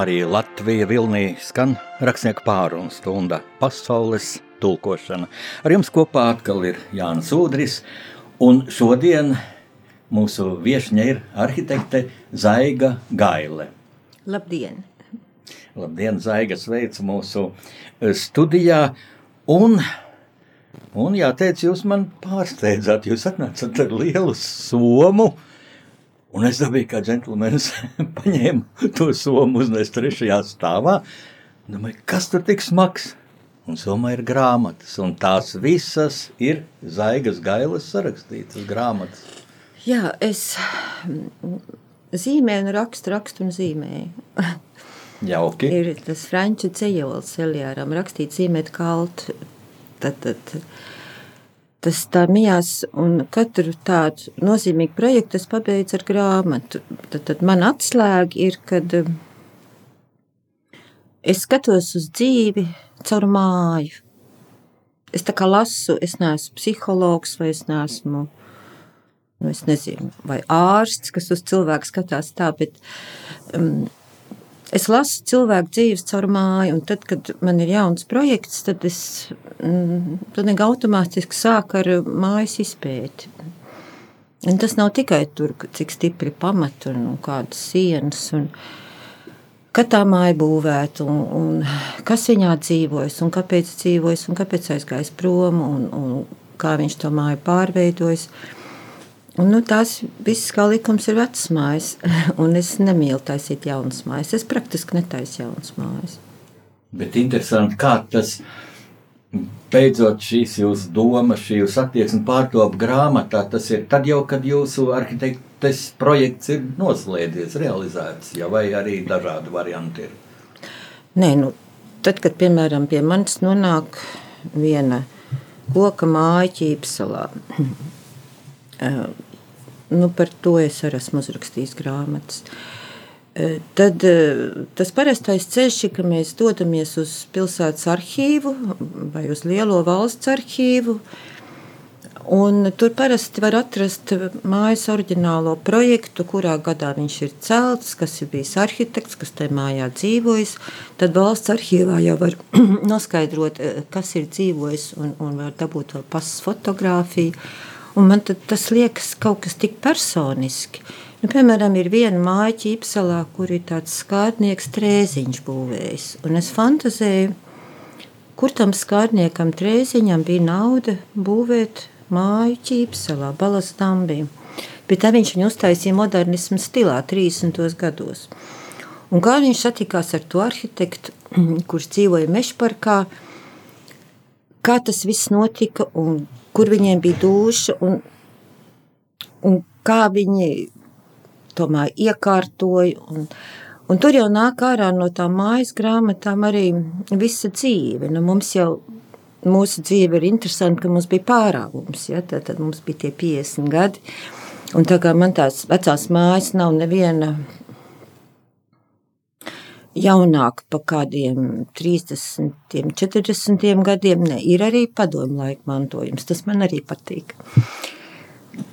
Marija Latvija Vilnī skan rakstnieku pārunu stunda pasaules tulkošana. Ar jums kopā atkal ir Jānis Udris, un šodien mūsu viešņa ir arhitekte Zaiga Gaile. Labdien! Labdien, Zaiga, sveicu mūsu eh, studijā, un, un jāteic, jūs man pārsteidzāt, jūs atnācat ar lielu somu, Un es dabūju, kā džentlmenis, paņēmu to somu, uznest trešajā stāvā. Domāju, kas tur tik smags? Un somā ir grāmatas, un tās visas ir zaigas gailas sarakstītas grāmatas. Jā, es mm, zīmēju, rakstu, rakstu un zīmēju. Jauki. ir tas franču cejols Elijāram rakstīts zīmēt kaltu. Tad, tad, tas tā mijās, un katru tādu nozīmīgu projektu es pabeidzu ar grāmatu. Tad, tad man atslēga ir, kad um, es skatos uz dzīvi caur māju. Es tā kā lasu, es neesmu psihologs vai es neesmu, nu es nezinu, vai ārsts, kas uz cilvēku skatās tā, bet um, es lasu cilvēku dzīves caur māju, un tad, kad man ir jauns projekts, tad es mm, pilnīgi automātiski sāku ar mājas izpēti. Un tas nav tikai tur, cik stipri pamati un, un kādas sienas, un kā tā māja būvēta, un, un kas viņā dzīvojas, un kāpēc dzīvojas, un kāpēc aizgājis prom, un, un kā viņš to māju pārveidojis. Un, nu, tās visas kā likums ir vecas mājas, un es nemīlu taisīt jaunas mājas. Es praktiski netaisu jaunas mājas. Bet interesanti, kā tas beidzot šīs jūsu domas, šī jūsu attieksme pārtop grāmatā, tas ir tad jau, kad jūsu arhitektes projekts ir noslēdzies, realizēts, ja vai arī dažādi varianti ir. Nē, nu, tad, kad, piemēram, pie manis nonāk viena koka māja ķīpsalā, nu, par to es arī esmu uzrakstījis grāmatas. Tad tas parastais ceļš ir, ka mēs dodamies uz pilsētas arhīvu vai uz lielo valsts arhīvu. Un tur parasti var atrast mājas oriģinālo projektu, kurā gadā viņš ir celts, kas ir bijis arhitekts, kas tajā mājā dzīvojis. Tad valsts arhīvā jau var noskaidrot, kas ir dzīvojis, un, un var dabūt vēl pasas fotografiju. Un man tas liekas kaut kas tik personiski. Nu, piemēram, ir viena māja ķīpselā, kur ir tāds skārdnieks trēziņš būvējis. Un es fantazēju, kur tam skārdniekam trēziņam bija nauda būvēt māju ķīpselā, balas dambī. Bet tā viņš viņu uztaisīja modernismu stilā 30. gados. Un kā viņš satikās ar to arhitektu, kurš dzīvoja Mešparkā, kā tas viss notika un kur viņiem bija duša un, un kā viņi tomēr iekārtoja. Un, un tur jau nāk ārā no tām mājas grāmatām arī visa dzīve. Nu, mums jau mūsu dzīve ir interesanta, ka mums bija pārāvums. Ja? Tad, tad mums bija tie 50 gadi. Un tā kā man tās vecās mājas nav neviena jaunāka par kādiem 30, 40 gadiem. Ne, ir arī padomu laika mantojums. Tas man arī patīk.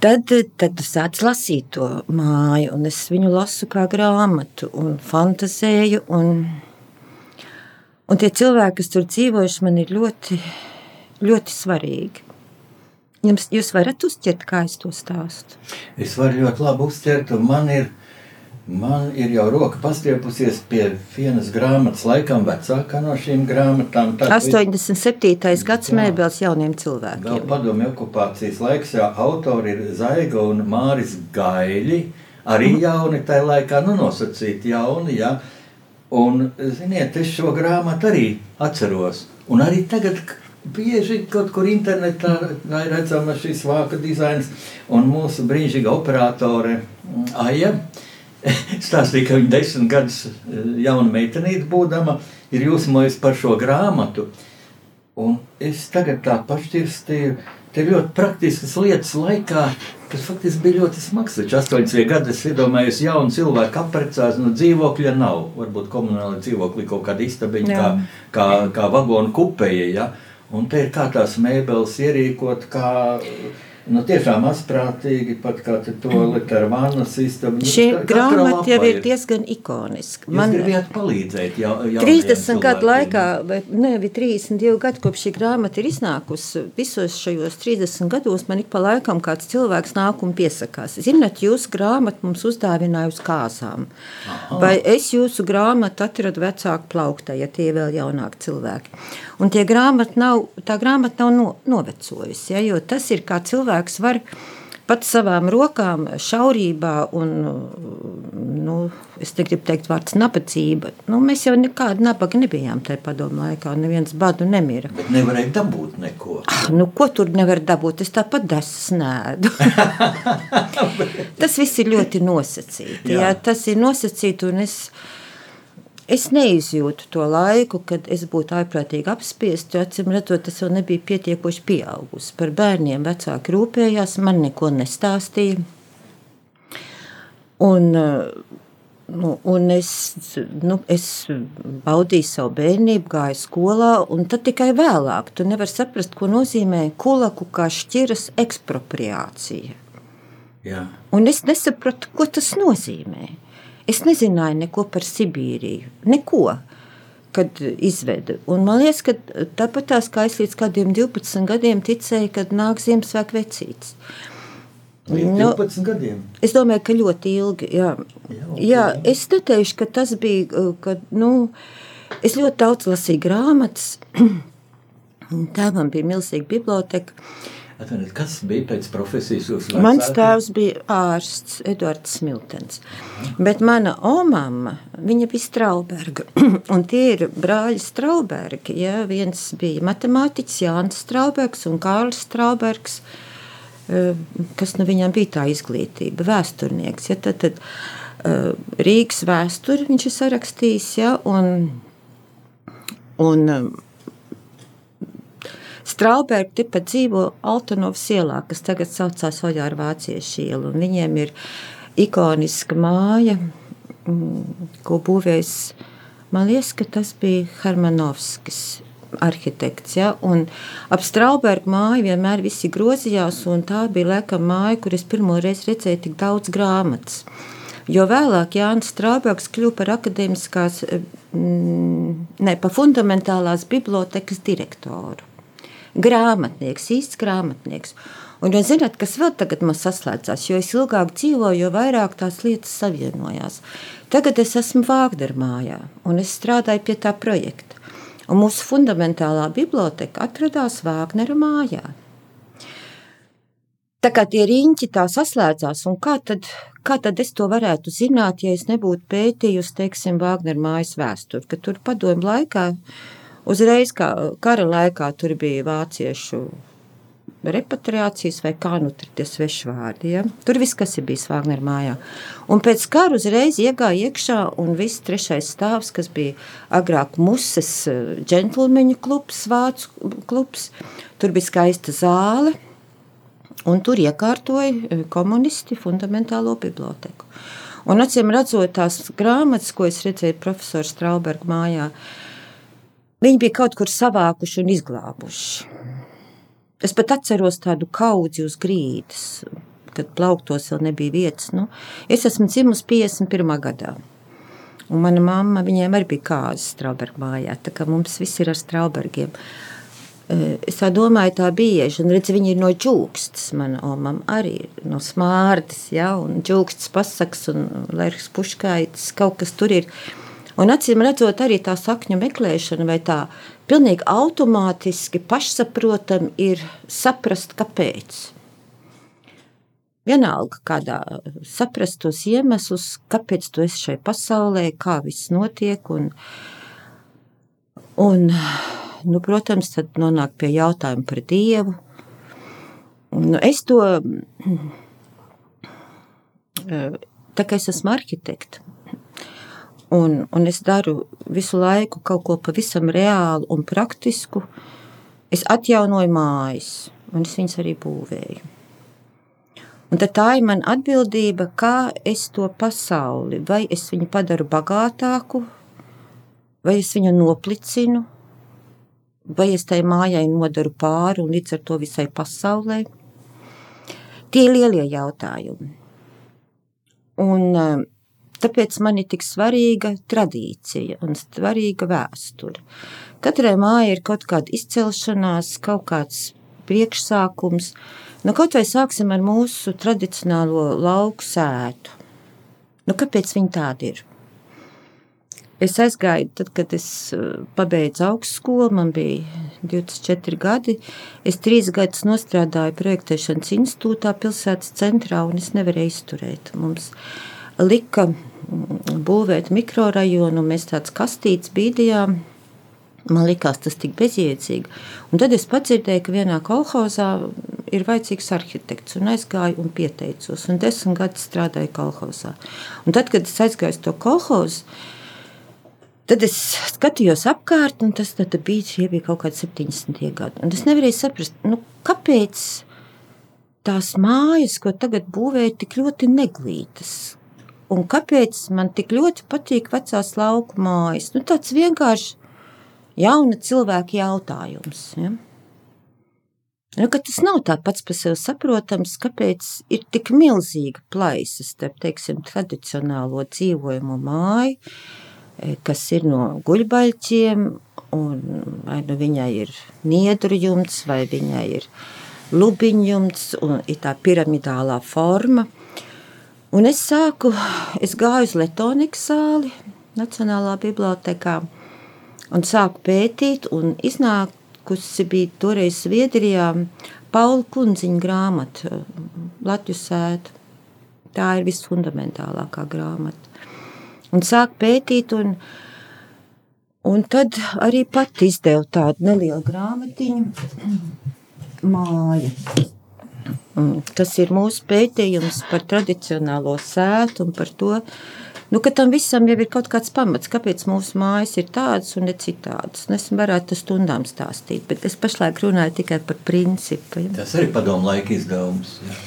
Tad, tad sāc lasīt to māju, un es viņu lasu kā grāmatu, un fantāzēju. Un, un tie cilvēki, kas tur dzīvojuši, man ir ļoti, ļoti svarīgi. Jums, jūs varat uztvert, kā es to stāstu? Es varu ļoti labi uztvert, un man ir Man ir jau roka pastiepusies pie vienas grāmatas, laikam vecākā no šīm grāmatām. Tā 87. gads mēbeles jauniem cilvēkiem. Vēl padomju okupācijas laiks, jā, autori ir Zaiga un Māris Gaļi, arī mhm. jauni tajā laikā, nu nosacīti jauni, jā. Un, ziniet, es šo grāmatu arī atceros. Un arī tagad bieži kaut kur internetā ir redzama šīs vāka dizains un mūsu brīnišķīga operatore Aija. stāstīja, ka viņa desmit gadus eh, jauna meitenīte būdama ir jūsmojusi par šo grāmatu. Un es tagad tā pašķirstīju, te ļoti praktiskas lietas laikā, kas faktiski bija ļoti smags. Taču 80 gadi es iedomājos, jaunu cilvēku apprecās, nu dzīvokļa nav. Varbūt komunāli dzīvokļi kaut kāda istabiņa, kā, kā, kā vagonu kupeja, ja? Un te ir kā tās mēbeles ierīkot, kā Nu, tiešām mazprātīgi, pat kā toalete ar vannas istabu. Nu, Šī grāmata jau ir diezgan ikoniska. Jūs gribējāt palīdzēt jau, jauniem 30 gadu laikā, vai ne, bija 32 gadi, kopš šī grāmata ir iznākusi. Visos šajos 30 gados man ik pa laikam kāds cilvēks nāk un piesakās. Zināt, jūsu grāmatu mums uzdāvināja uz kāzām. Aha. Vai es jūsu grāmatu atradu vecāku plauktā, ja tie vēl jaunāki cilvēki. Un tie grāmata nav, tā grāmata nav no, novecojusi, ja, jo tas ir kā cilvēks var pats savām rokām, šaurībā un, nu, es negribu teikt, vārds nabadzība. Nu, mēs jau nekādi nabaga nebijām tajā padomu laikā, un neviens badu nemira. Bet nevarēja dabūt neko. Nu, ko tur nevar dabūt? Es tāpat desu nēdu. tas viss ir ļoti nosacīti. Jā. Jā, tas ir nosacīti, un es, es neizjūtu to laiku, kad es būtu ārprātīgi apspiesti. jo, Acīm redzot, tas vēl nebija pietiekoši pieaugusi. Par bērniem vecāki rūpējās, man neko nestāstīja. Un, Nu, un es, nu, es baudīju savu bērnību, gāju skolā, un tad tikai vēlāk tu nevari saprast, ko nozīmē kulaku kā šķiras ekspropriācija. Jā. Un es nesapratu, ko tas nozīmē. Es nezināju neko par Sibīriju. Neko. Kad izvedu. Un man liekas, ka tāpat tās kā es līdz kādiem 12 gadiem ticēju, kad nāk Ziemassvētku vecītis. Nu, 12 gadiem. Es domāju, ka ļoti ilgi. Jā, Jā, jā es neteikšu, ka tas bija. uh, Kad, nu, es ļoti daudz lasīju grāmatas. Tēvam bija milzīga biblioteka. Atvainojiet, kas bija pēc profesijas jūsu Mans vecāki? tēvs bija ārsts Edvards Smiltens. Bet mana omama, viņa bija Strauberga. Un tie ir brāļi Straubergi. Ja? Viens bija matemātiķis Jānis Straubergs un Kārlis Straubergs. eh, Kas nu viņam bija tā izglītība, vēsturnieks. Ja? Tad, tad eh, Rīgas vēsturi viņš ir sarakstījis. Ja? Un, un Straubergi tepat dzīvo Altonovas ielā, kas tagad saucās Oļāra Vāciešu iela. un Viņiem ir ikoniska māja, mm, ko būvējis, man liekas, ka tas bija Harmanovskis arhitekts. Ja? Un ap Straubergu māju vienmēr visi grozījās, un tā bija laikam māja, kur es pirmo reizi redzēju tik daudz grāmatas. Jo vēlāk Jānis Strābergs kļuva par akadēmiskās, mm, ne par fundamentālās bibliotekas direktoru. Grāmatnieks, īsts grāmatnieks. Un jūs zināt, kas vēl tagad man saslēdzās, jo es ilgāk dzīvoju, jo vairāk tās lietas savienojās. Tagad es esmu Vāgner mājā, un es strādāju pie tā projekta. Un mūsu fundamentālā biblioteka atradās Vāgnera mājā. Tā kā tie riņķi tā saslēdzās, un kā tad, kā tad es to varētu zināt, ja es nebūtu pētījusi, teiksim, Vāgner mājas vēsturi, ka tur padomu laikā, uzreiz kā kara laikā, tur bija vāciešu repatriācijas vai kā nu tur tie svešvārdi. Ja? Tur viss, kas ir bijis Vāgner mājā. Un pēc kara uzreiz iegāja iekšā un viss trešais stāvs, kas bija agrāk Muses eh, džentlmeņu klubs, vācu klubs, tur bija skaista zāle, Un tur iekārtoja eh, komunisti fundamentālo biblioteku. Un acīm redzot, tās grāmatas, ko es redzēju profesora Strauberga mājā, viņi bija kaut kur savākuši un izglābuši. Es pat atceros tādu kaudzi uz grīdas, kad plauktos vēl nebija vietas. Nu, es esmu dzimusi 51. gadā. Un mana mamma, viņiem arī bija kāzas Strauberga mājā, tā kā mums viss ir ar Straubergiem. Eh, Es tā domāju, tā bieži. Un redz, viņi ir no džūkstas. Mana omam arī no smārdas, ja, un džūkstas pasaks un lērks puškaitis, kaut kas tur ir. Un acīm redzot, arī tā sakņu meklēšana vai tā pilnīgi automātiski pašsaprotam ir saprast, kāpēc. Vienalga, kādā saprast tos iemeslus, kāpēc tu esi šai pasaulē, kā viss notiek. Un, un, nu, protams, tad nonāk pie jautājuma par Dievu. Nu, es to, tā kā es esmu arhitekts, un, un es daru visu laiku kaut ko pavisam reālu un praktisku, es atjaunoju mājas, un es viņas arī būvēju. Un tad tā ir mana atbildība, kā es to pasauli, vai es viņu padaru bagātāku, vai es viņu noplicinu, vai es tai mājai nodaru pāri un līdz ar to visai pasaulē. Tie ir lielie jautājumi. Un, uh, tāpēc man ir tik svarīga tradīcija un svarīga vēsture. Katrai mājai ir kaut kāda izcelšanās, kaut kāds priekšsākums. Nu, kaut vai sāksim ar mūsu tradicionālo lauku sētu. Nu, kāpēc viņi tādi ir? Es aizgāju, tad, kad es uh, pabeidzu augstskolu, man bija 24 gadi. Es trīs gadus strādāju projektēšanas institūtā, pilsētas centrā, un es nevarēju izturēt. Mums lika mm, būvēt mikrorajonu, mēs tādas kastītes bīdījām. Man liekas, tas tik bezjēdzīgi. Un tad es dzirdēju, ka vienā kolhozā ir vajadzīgs arhitekts. Un aizgāju un pieteicos. Un desmit gadus strādāju kolhozā. Un tad, kad es aizgāju uz to kolhozu, Tad es skatījos apkārt, un tas bija, ja bija kaut kādi 70 gadi. Un es nevarēju saprast, nu, kāpēc tās mājas, ko tagad būvēja, tik ļoti neglītas. Un kāpēc man tik ļoti patīk vecās lauku mājas? Nu, tāds vienkārši jauna cilvēka jautājums. Ja? Nu, tas nav tā pats par sevi saprotams, kāpēc ir tik milzīga plaisa starp teiksim, tradicionālo dzīvojumu māju Eh, kas ir no guļbaļķiem, un vai nu viņai ir niedru jumts, vai viņai ir lubiņjumts, un ir tā piramidālā forma. Un es sāku, es gāju uz Letonikas zāli Nacionālā bibliotekā un sāku pētīt, un iznākusi bija toreiz Zviedrijā Paula Kundziņa grāmata Latvijas sēta. Tā ir visfundamentālākā grāmata un sāk pētīt. Un, un tad arī pat izdevu tādu nelielu grāmatiņu, māja. Tas ir mūsu pētījums par tradicionālo sētu un par to, nu, ka tam visam jau ir kaut kāds pamats, kāpēc mūsu mājas ir tādas un ne citādas. Un es varētu stundām stāstīt, bet es pašlaik runāju tikai par principu. Ja. Tas arī padomu laika izdevums. Ja.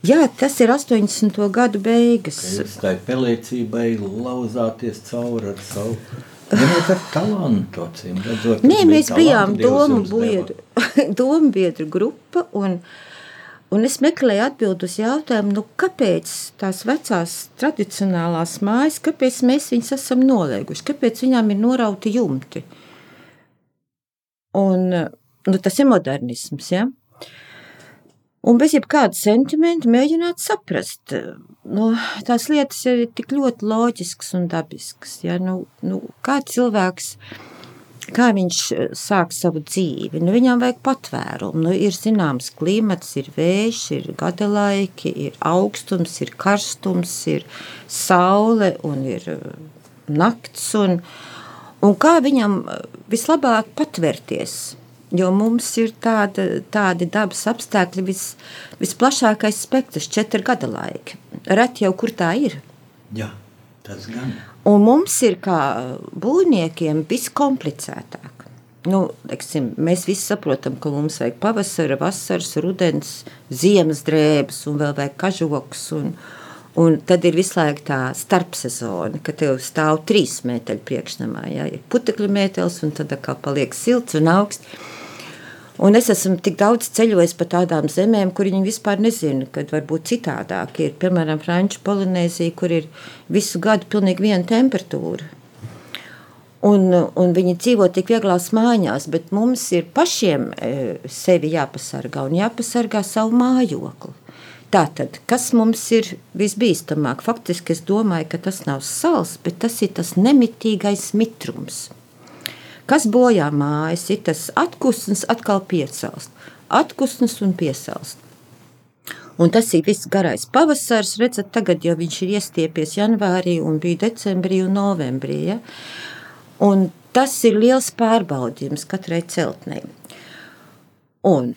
Jā, tas ir 80. gadu beigas. Jūs tai pelēcībai lauzāties cauri ar savu. Viņai ar talantu, acīm redzot. Nē, mēs bijām domu biedru, domu biedru grupa, un, un es meklēju atbildu uz jautājumu, nu, kāpēc tās vecās tradicionālās mājas, kāpēc mēs viņas esam nolēguši, kāpēc viņām ir norauti jumti. Un, nu, tas ir modernisms, ja? Un bez jebkāda sentimenta mēģināt saprast, nu, tās lietas ir tik ļoti loģiskas un dabiskas. Ja? Nu, nu, kā cilvēks, kā viņš eh, sāk savu dzīvi, nu, viņam vajag patvērumu. Nu, ir zināms, klimats, ir vējš, ir gada laiki, ir augstums, ir karstums, ir saule un ir eh, nakts. Un, un kā viņam eh, vislabāk patvērties Jo mums ir tāda, tādi dabas apstākļi, vis, visplašākais spektrs, četri gada laiki. Reti jau kur tā ir. Jā, tas gan. Un mums ir kā būvniekiem viskomplicētāk. Nu, leksim, mēs visi saprotam, ka mums vajag pavasara, vasaras, rudens, ziemas drēbes un vēl vajag kažoks. Un, un tad ir visu laiku tā starpsezona, kad tev stāv trīs mēteļi priekšnamā. Jā, ir putekļu mētelis un tad atkal paliek silts un augsts. Un es esmu tik daudz ceļojis pa tādām zemēm, kur viņi vispār nezina, kad var būt citādāk. Ir piemēram Frančija Polinēzija, kur ir visu gadu pilnīgi viena temperatūra. Un, un viņi dzīvo tik vieglās mājās, bet mums ir pašiem e, sevi jāpasargā un jāpasargā savu mājokli. Tātad, kas mums ir visbīstamāk? Faktiski es domāju, ka tas nav sals, bet tas ir tas nemitīgais mitrums. Kas bojā mājas, ir tas atpūstas, atkal piecelst, atpūstas un piecelst. Un tas ir viss garais pavasaris. Redzat, tagad jau viņš ir iestiepies janvārī, un bija decembrī un novembrī. Ja? Un tas ir liels pārbaudījums katrai celtnei. Un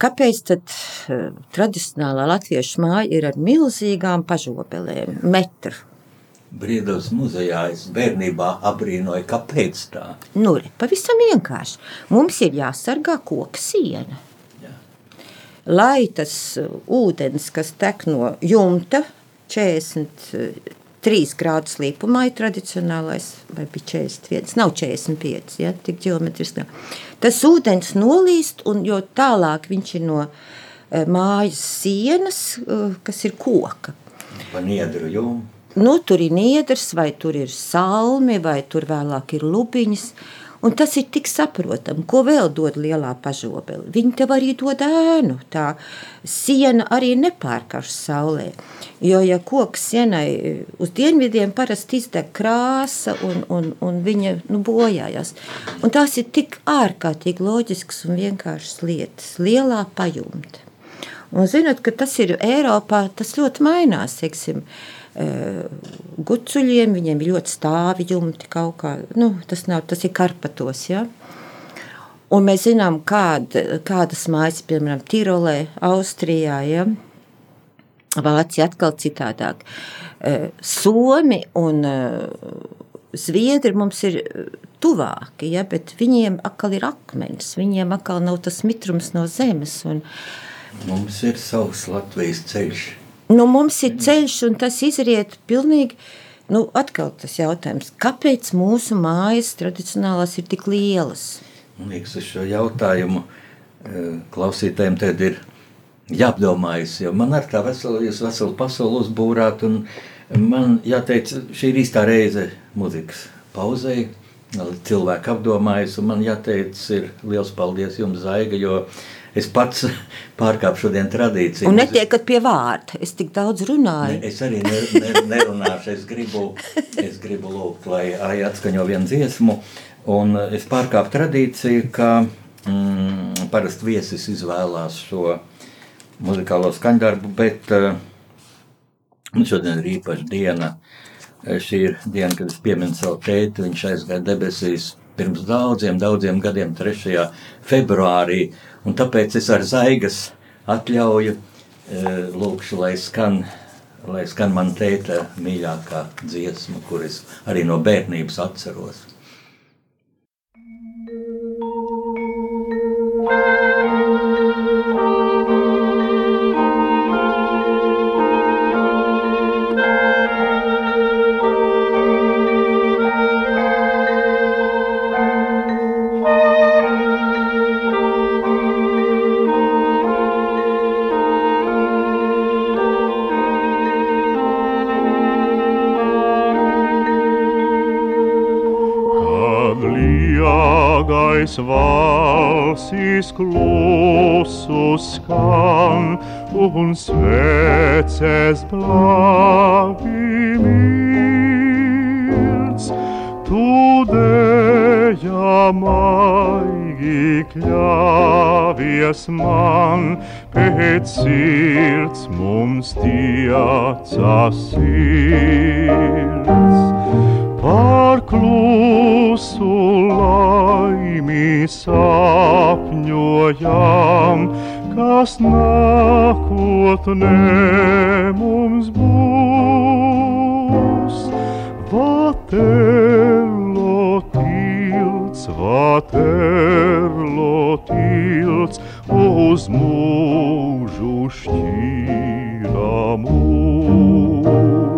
kāpēc tad uh, tradicionālā latviešu māja ir ar milzīgām pažobelēm, metru? Brīvdabas muzejā es bērnībā abrīnoju, kāpēc tā. Nu, pavisam vienkārši. Mums ir jāsargā koka siena. Jā. Lai tas uh, ūdens, kas tek no jumta, 43 grādu slīpumā ir tradicionālais, vai bija 41, nav 45, ja, tik ģeometriski. Tas ūdens nolīst, un jo tālāk viņš ir no mājas sienas, kas ir koka. Pa niedru jomu. Nu, tur ir niedrs, vai tur ir salmi, vai tur vēlāk ir lubiņas. Un tas ir tik saprotami, ko vēl dod lielā pažobele. Viņa tev arī dod ēnu. Tā siena arī nepārkāpjas saulē. Jo, ja koks sienai uz dienvidiem parasti izdeg krāsa un, un, un viņa nu, bojājas. Un tās ir tik ārkārtīgi loģiskas un vienkāršas lietas, lielā pajumta. Un zinot, ka tas ir Eiropā, tas ļoti mainās. Teiksim, uh, gucuļiem, viņiem ir ļoti stāvi jumti kaut kā, nu, tas nav, tas ir karpatos, ja? Un mēs zinām, kāda, kādas mājas, piemēram, Tirolē, Austrijā, ja? Vācija atkal citādāk. Somi un Zviedri mums ir tuvāki, ja, bet viņiem atkal ir akmens, viņiem atkal nav tas mitrums no zemes. Un... Mums ir savs Latvijas ceļš. Nu, mums ir ceļš, un tas izriet pilnīgi. Nu, atkal tas jautājums, kāpēc mūsu mājas tradicionālās ir tik lielas? Man liekas, uz šo jautājumu eh, klausītājiem tad ir jāapdomājas, jo man ar tā veselu, jūs veselu pasauli uzbūrāt, un man jāteic, šī ir īstā reize muzikas pauzei, cilvēki apdomājas, un man jāteic, ir liels paldies jums, Zaiga, jo uh, Es pats pārkāpu šodien tradīciju. Un netiekat pie vārda. Es tik daudz runāju. Ne, es arī ne, ne, nerunāšu. Es gribu, es gribu lūgt, lai Aija atskaņo vienu dziesmu. Un es pārkāpu tradīciju, ka mm, parasti viesis izvēlās šo muzikālo skaņdarbu, bet uh, šodien ir īpaša diena. Šī ir diena, kad es pieminu savu tēti. Viņš aizgāja debesīs pirms daudziem, daudziem gadiem, 3. februārī. Un tāpēc es ar zaigas atļauju e, lūkšu, lai skan, lai skan man tēta mīļākā dziesma, kuras arī no bērnības atceros. Lielais valsīs klusu skan un sveces blāvi mirts. Tu dēja maigi kļāvies man, pēc sirds mums tiecas sirds. Par klusu sapņojam, kas nākotnē mums būs. Vaterlo tilts, vaterlo tilts, uz mūžu šķīra mūs.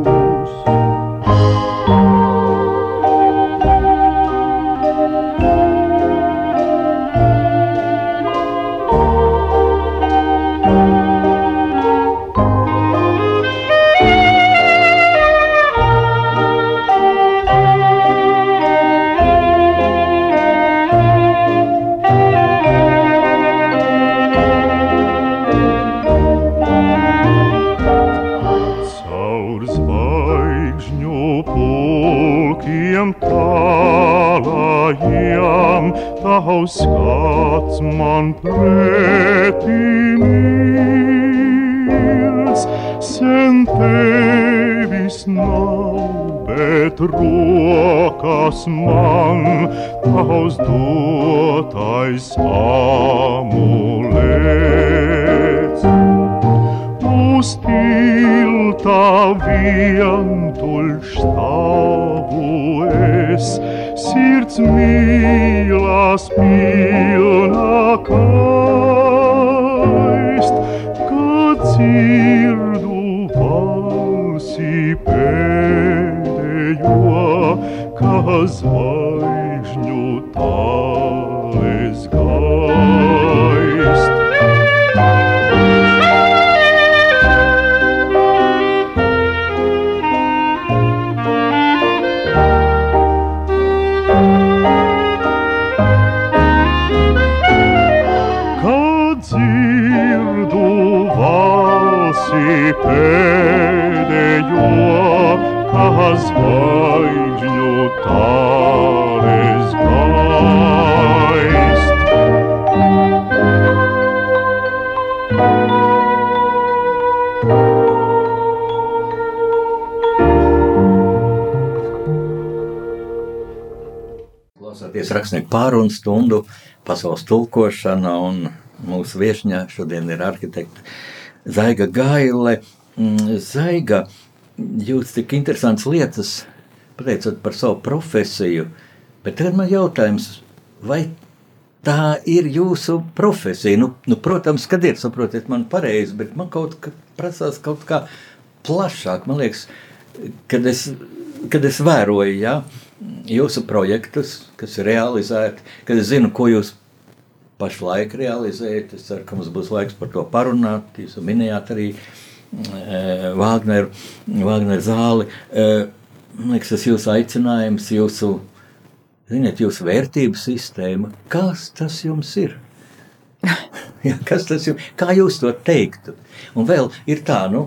Skats man pretī mīls. Sen tevis nav, bet rokas man tavs dotais amulets. Uz tilta vientuļš stāvu es, sirds mīlās pilna kaist, kad dzirdu balsi pēdējo, kas zvaigžņu zvaigžņu tāles gaist. Klausāties rakstnieku pārunu stundu, pasaules tulkošana un mūsu viešņā šodien ir arhitekta Zaiga Gaile. Mm, Zaiga, jūs tik interesants lietas pateicat par savu profesiju, bet tagad man jautājums, vai tā ir jūsu profesija? Nu, nu, protams, kad ir, saprotiet, man pareizi, bet man kaut kā prasās kaut kā plašāk. Man liekas, kad es, kad es vēroju, ja, jūsu projektus, kas ir realizēti, kad es zinu, ko jūs pašlaik realizējat. Es ceru, ka mums būs laiks par to parunāt. Jūs minējāt arī Vāgneru, Vāgneru zāli. E, Man liekas, tas jūsu aicinājums, jūsu, ziniet, jūsu vērtību sistēma. Kas tas jums ir? ja, kas tas jums, kā jūs to teiktu? Un vēl ir tā, nu,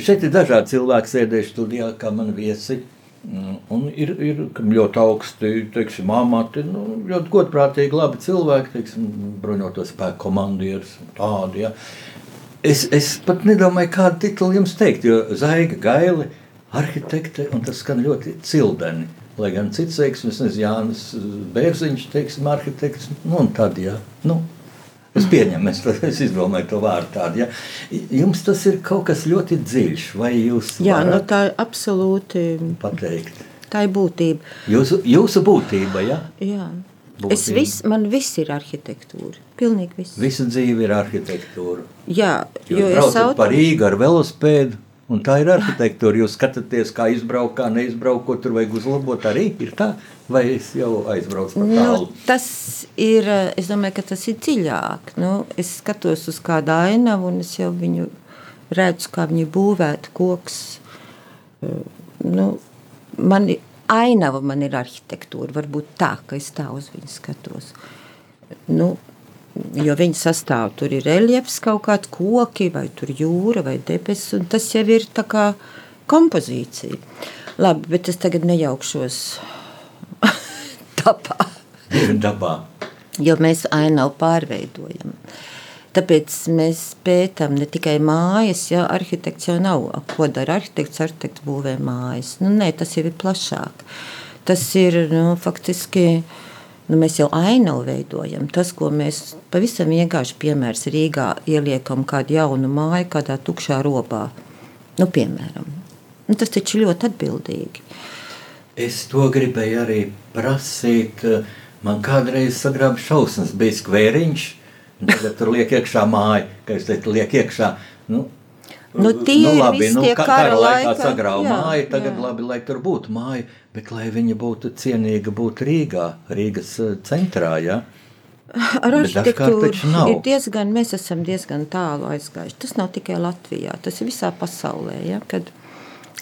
šeit ir dažādi cilvēki sēdējuši studijā, kā man viesi. Mm, Un ir, ir ļoti augsti, teiksim, amati, nu, ļoti godprātīgi, labi cilvēki, teiksim, bruņoto spēku komandieris un tādi, ja. Es, es pat nedomāju, kādu titulu jums teikt, jo Zaiga Gaili, arhitekte, un tas skan ļoti cildeni. Lai gan cits teiks, es nezinu, Jānis Bērziņš, teiksim, arhitekts, nu un tad, jā, nu, es pieņemu, es, es izdomāju to vārdu tādu, ja. Jums tas ir kaut kas ļoti dziļš, vai jūs Jā, nu, tā ir absolūti pateikt? tā ir būtība. Jūsu, jūsu būtība, ja? Jā. Es Būtība. vis, man viss ir arhitektūra. Pilnīgi viss. Visa dzīve ir arhitektūra. Jā, Jūs jo es braucat auto... par Rīgu ar velospēdu, un tā ir arhitektūra. Jūs skatāties, kā izbraukt, kā neizbraukt, ko tur vajag uzlabot. Arī ir tā, vai es jau aizbraucu par Nu, tālu. tas ir, es domāju, ka tas ir dziļāk. Nu, es skatos uz kādu ainavu, un es jau viņu redzu, kā viņa būvēta koks. Eh, Nu, man ainava, man ir arhitektūra. Varbūt tā, ka es tā uz viņu skatos. Nu, jo viņa sastāv, tur ir reljefs kaut kāds koki, vai tur jūra, vai debesis, un tas jau ir tā kā kompozīcija. Labi, bet es tagad nejaukšos tapā Dabā. jo mēs ainavu pārveidojam. Tāpēc mēs pētām ne tikai mājas, ja arhitekts jau nav. Ko dara arhitekts? Arhitekts būvē mājas. Nu, nē, tas jau ir plašāk. Tas ir nu, faktiski. Nu, mēs jau ainavu veidojam. Tas, ko mēs pavisam vienkārši piemērs Rīgā ieliekam kādu jaunu māju, kādā tukšā robā. Nu, piemēram. Nu, tas taču ir ļoti atbildīgi. Es to gribēju arī prasīt. Man kādreiz sagrāba šausmas, bija skvēriņš, tagad tur liek iekšā māja, ka es teicu, liek iekšā. Nu, Nu, tie ir labi, visi nu, tie ka- kara kara laikā laika- sagrāva jā, māju, tagad jā. labi, lai tur būtu māja, bet lai viņa būtu cienīga būt Rīgā, Rīgas eh, centrā, ja? Ar arhitektūru ir diezgan, mēs esam diezgan tālu aizgājuši. Tas nav tikai Latvijā, tas ir visā pasaulē. Ja? Kad,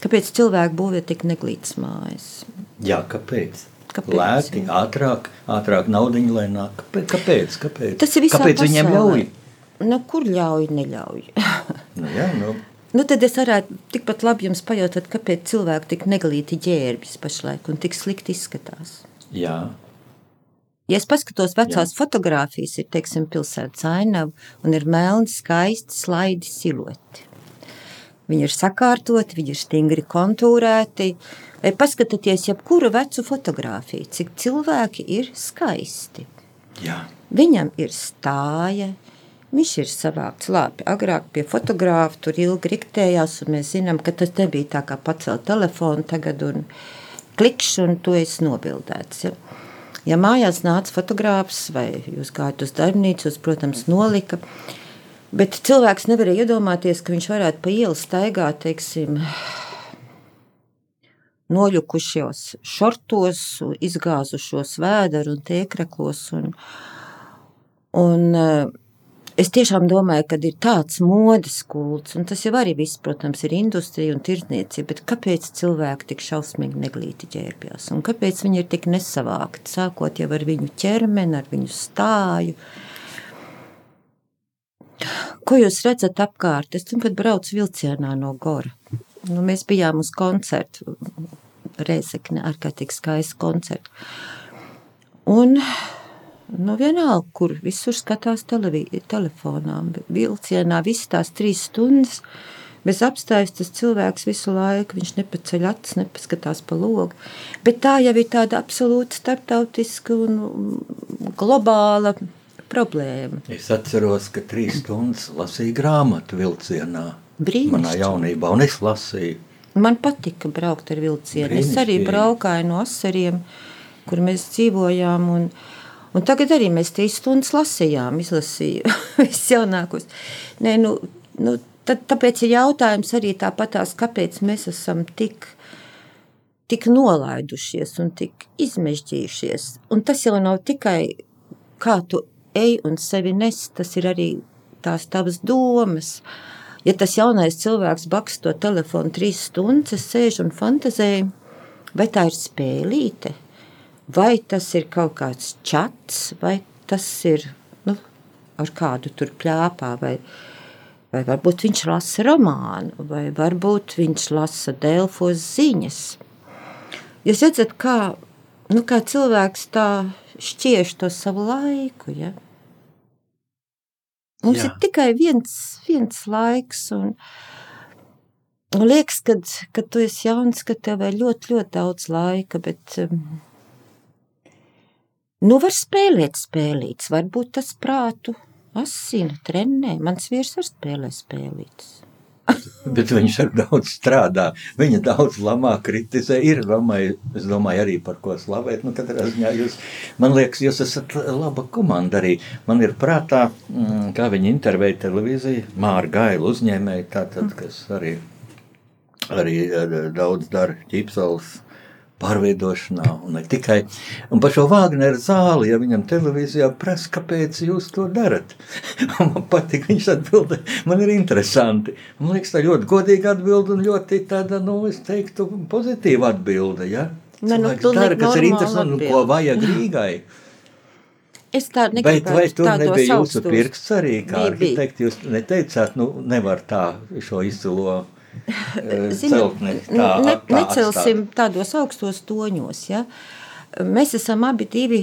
kāpēc cilvēki būvē tik neglītas mājas? Jā, kāpēc? Kāpēc? Lēti, ātrāk, ātrāk naudiņu, lai nāk. Kāpēc? Kāpēc? Tas ir visā kāpēc viņiem pasaulē. ļauj? Nu, kur ļauj, neļauj? Nu, jā, nu, nu, tad es varētu tikpat labi jums pajautāt, kāpēc cilvēki tik neglīti ģērbjas pašlaik un tik slikti izskatās. jā. Ja es paskatos vecās fotogrāfijas, ir teiksim, pilsētas ainava un ir melni, skaisti, slaidi silueti. Viņi ir sakārtoti, viņi ir stingri kontūrēti. Vai paskatieties, jebkuru vecu fotografiju, cik cilvēki ir skaisti. jā. Viņam ir stāja, viņš ir savākts labi. Agrāk pie fotografa tur ilgi riktējās, un mēs zinām, ka tas nebija tā kā pacelt telefonu tagad un klikšķi, un to es nobildēts. Ja. Ja mājās nāca fotogrāfs vai jūs gājat uz darbnīcu, protams, nolika. Bet cilvēks nevarēja iedomāties, ka viņš varētu pa ielu staigāt, teiksim, noļukušos šortos, izgāzušos vēderu un tēkreklos. Un, un, es tiešām domāju, ka ir tāds modes kults, un tas jau arī viss, protams, ir industrija un tirdzniecība, bet kāpēc cilvēki tik šausmīgi neglīti ģērbjas? Un kāpēc viņi ir tik nesavākti, sākot jau ar viņu ķermeni, ar viņu stāju? Ko jūs redzat apkārt? Es kad braucu vilcienā no Gora. Nu, mēs bijām uz koncertu. Reizekne, ārkārtīgi skaists koncerts. Un nu, vienalga, kur visur skatās telefonā, vilcienā, visas tās trīs stundas. Bez apstājas tas cilvēks visu laiku, viņš nepaceļ acis, nepaskatās pa logu. Bet tā jau ir tāda absolūti starptautiska un globāla problēma. Es atceros, ka trīs stundas lasīju grāmatu vilcienā. Manā Brīnišķīgi. jaunībā, un es lasīju. Man patika braukt ar vilcienu. Es arī braukāju no asariem, kur mēs dzīvojām. Un, un tagad arī mēs trīs stundas lasījām, izlasīju visus jaunākos. Nē, nu, nu, tad, tāpēc ir jautājums arī tāpatās, kāpēc mēs esam tik, tik nolaidušies un tik izmežģījušies. Un tas jau nav tikai kā tu ej un sevi nes, tas ir arī tās tavas domas. Ja tas jaunais cilvēks bakst to telefonu trīs stundas, es sēžu un fantazēju, vai tā ir spēlīte, vai tas ir kaut kāds čats, vai tas ir nu, ar kādu tur plāpā, vai, vai varbūt viņš lasa romānu, vai varbūt viņš lasa Delfos ziņas. Jūs redzat, kā, nu, kā cilvēks tā šķiež to savu laiku, ja? Mums Jā. ir tikai viens, viens laiks, un, un liekas, kad, kad tu esi jauns, ka tev ir ļoti, ļoti daudz laika, bet um, nu var spēlēt spēlītas, varbūt tas prātu asina, trenē. Mans vīrs var spēlēt spēlītas. Bet viņš ar daudz strādā. Viņa daudz lamā, kritizē. Ir Romai, es domāju, arī par ko slavēt. Nu, katrā ziņā jūs, man liekas, jūs esat laba komanda arī. Man ir prātā, mm, kā viņi intervēja televīziju, Māra Gaila uzņēmēja, tātad, kas arī, arī eh, daudz dara ķīpsals pārveidošanā, un ne tikai. Un par šo Vāgneru zāli, ja viņam televīzijā prasa, kāpēc jūs to darat, man patīk, viņš atbildē, man ir interesanti. Man liekas, tā ļoti godīga atbilde un ļoti tāda, nu, es teiktu, pozitīva atbilde, ja? Ne, nu, dara, kas ir interesanti un ko vajag Rīgai. Es tādu Bet vai negribētu tur nebija jūsu pirksts arī, kā Bija, bija. arhitekti, jūs neteicāt, nu, nevar tā šo izcilo celtni tā, ne, tā necelsim atstāt. tādos augstos toņos. Ja? Mēs esam abi divi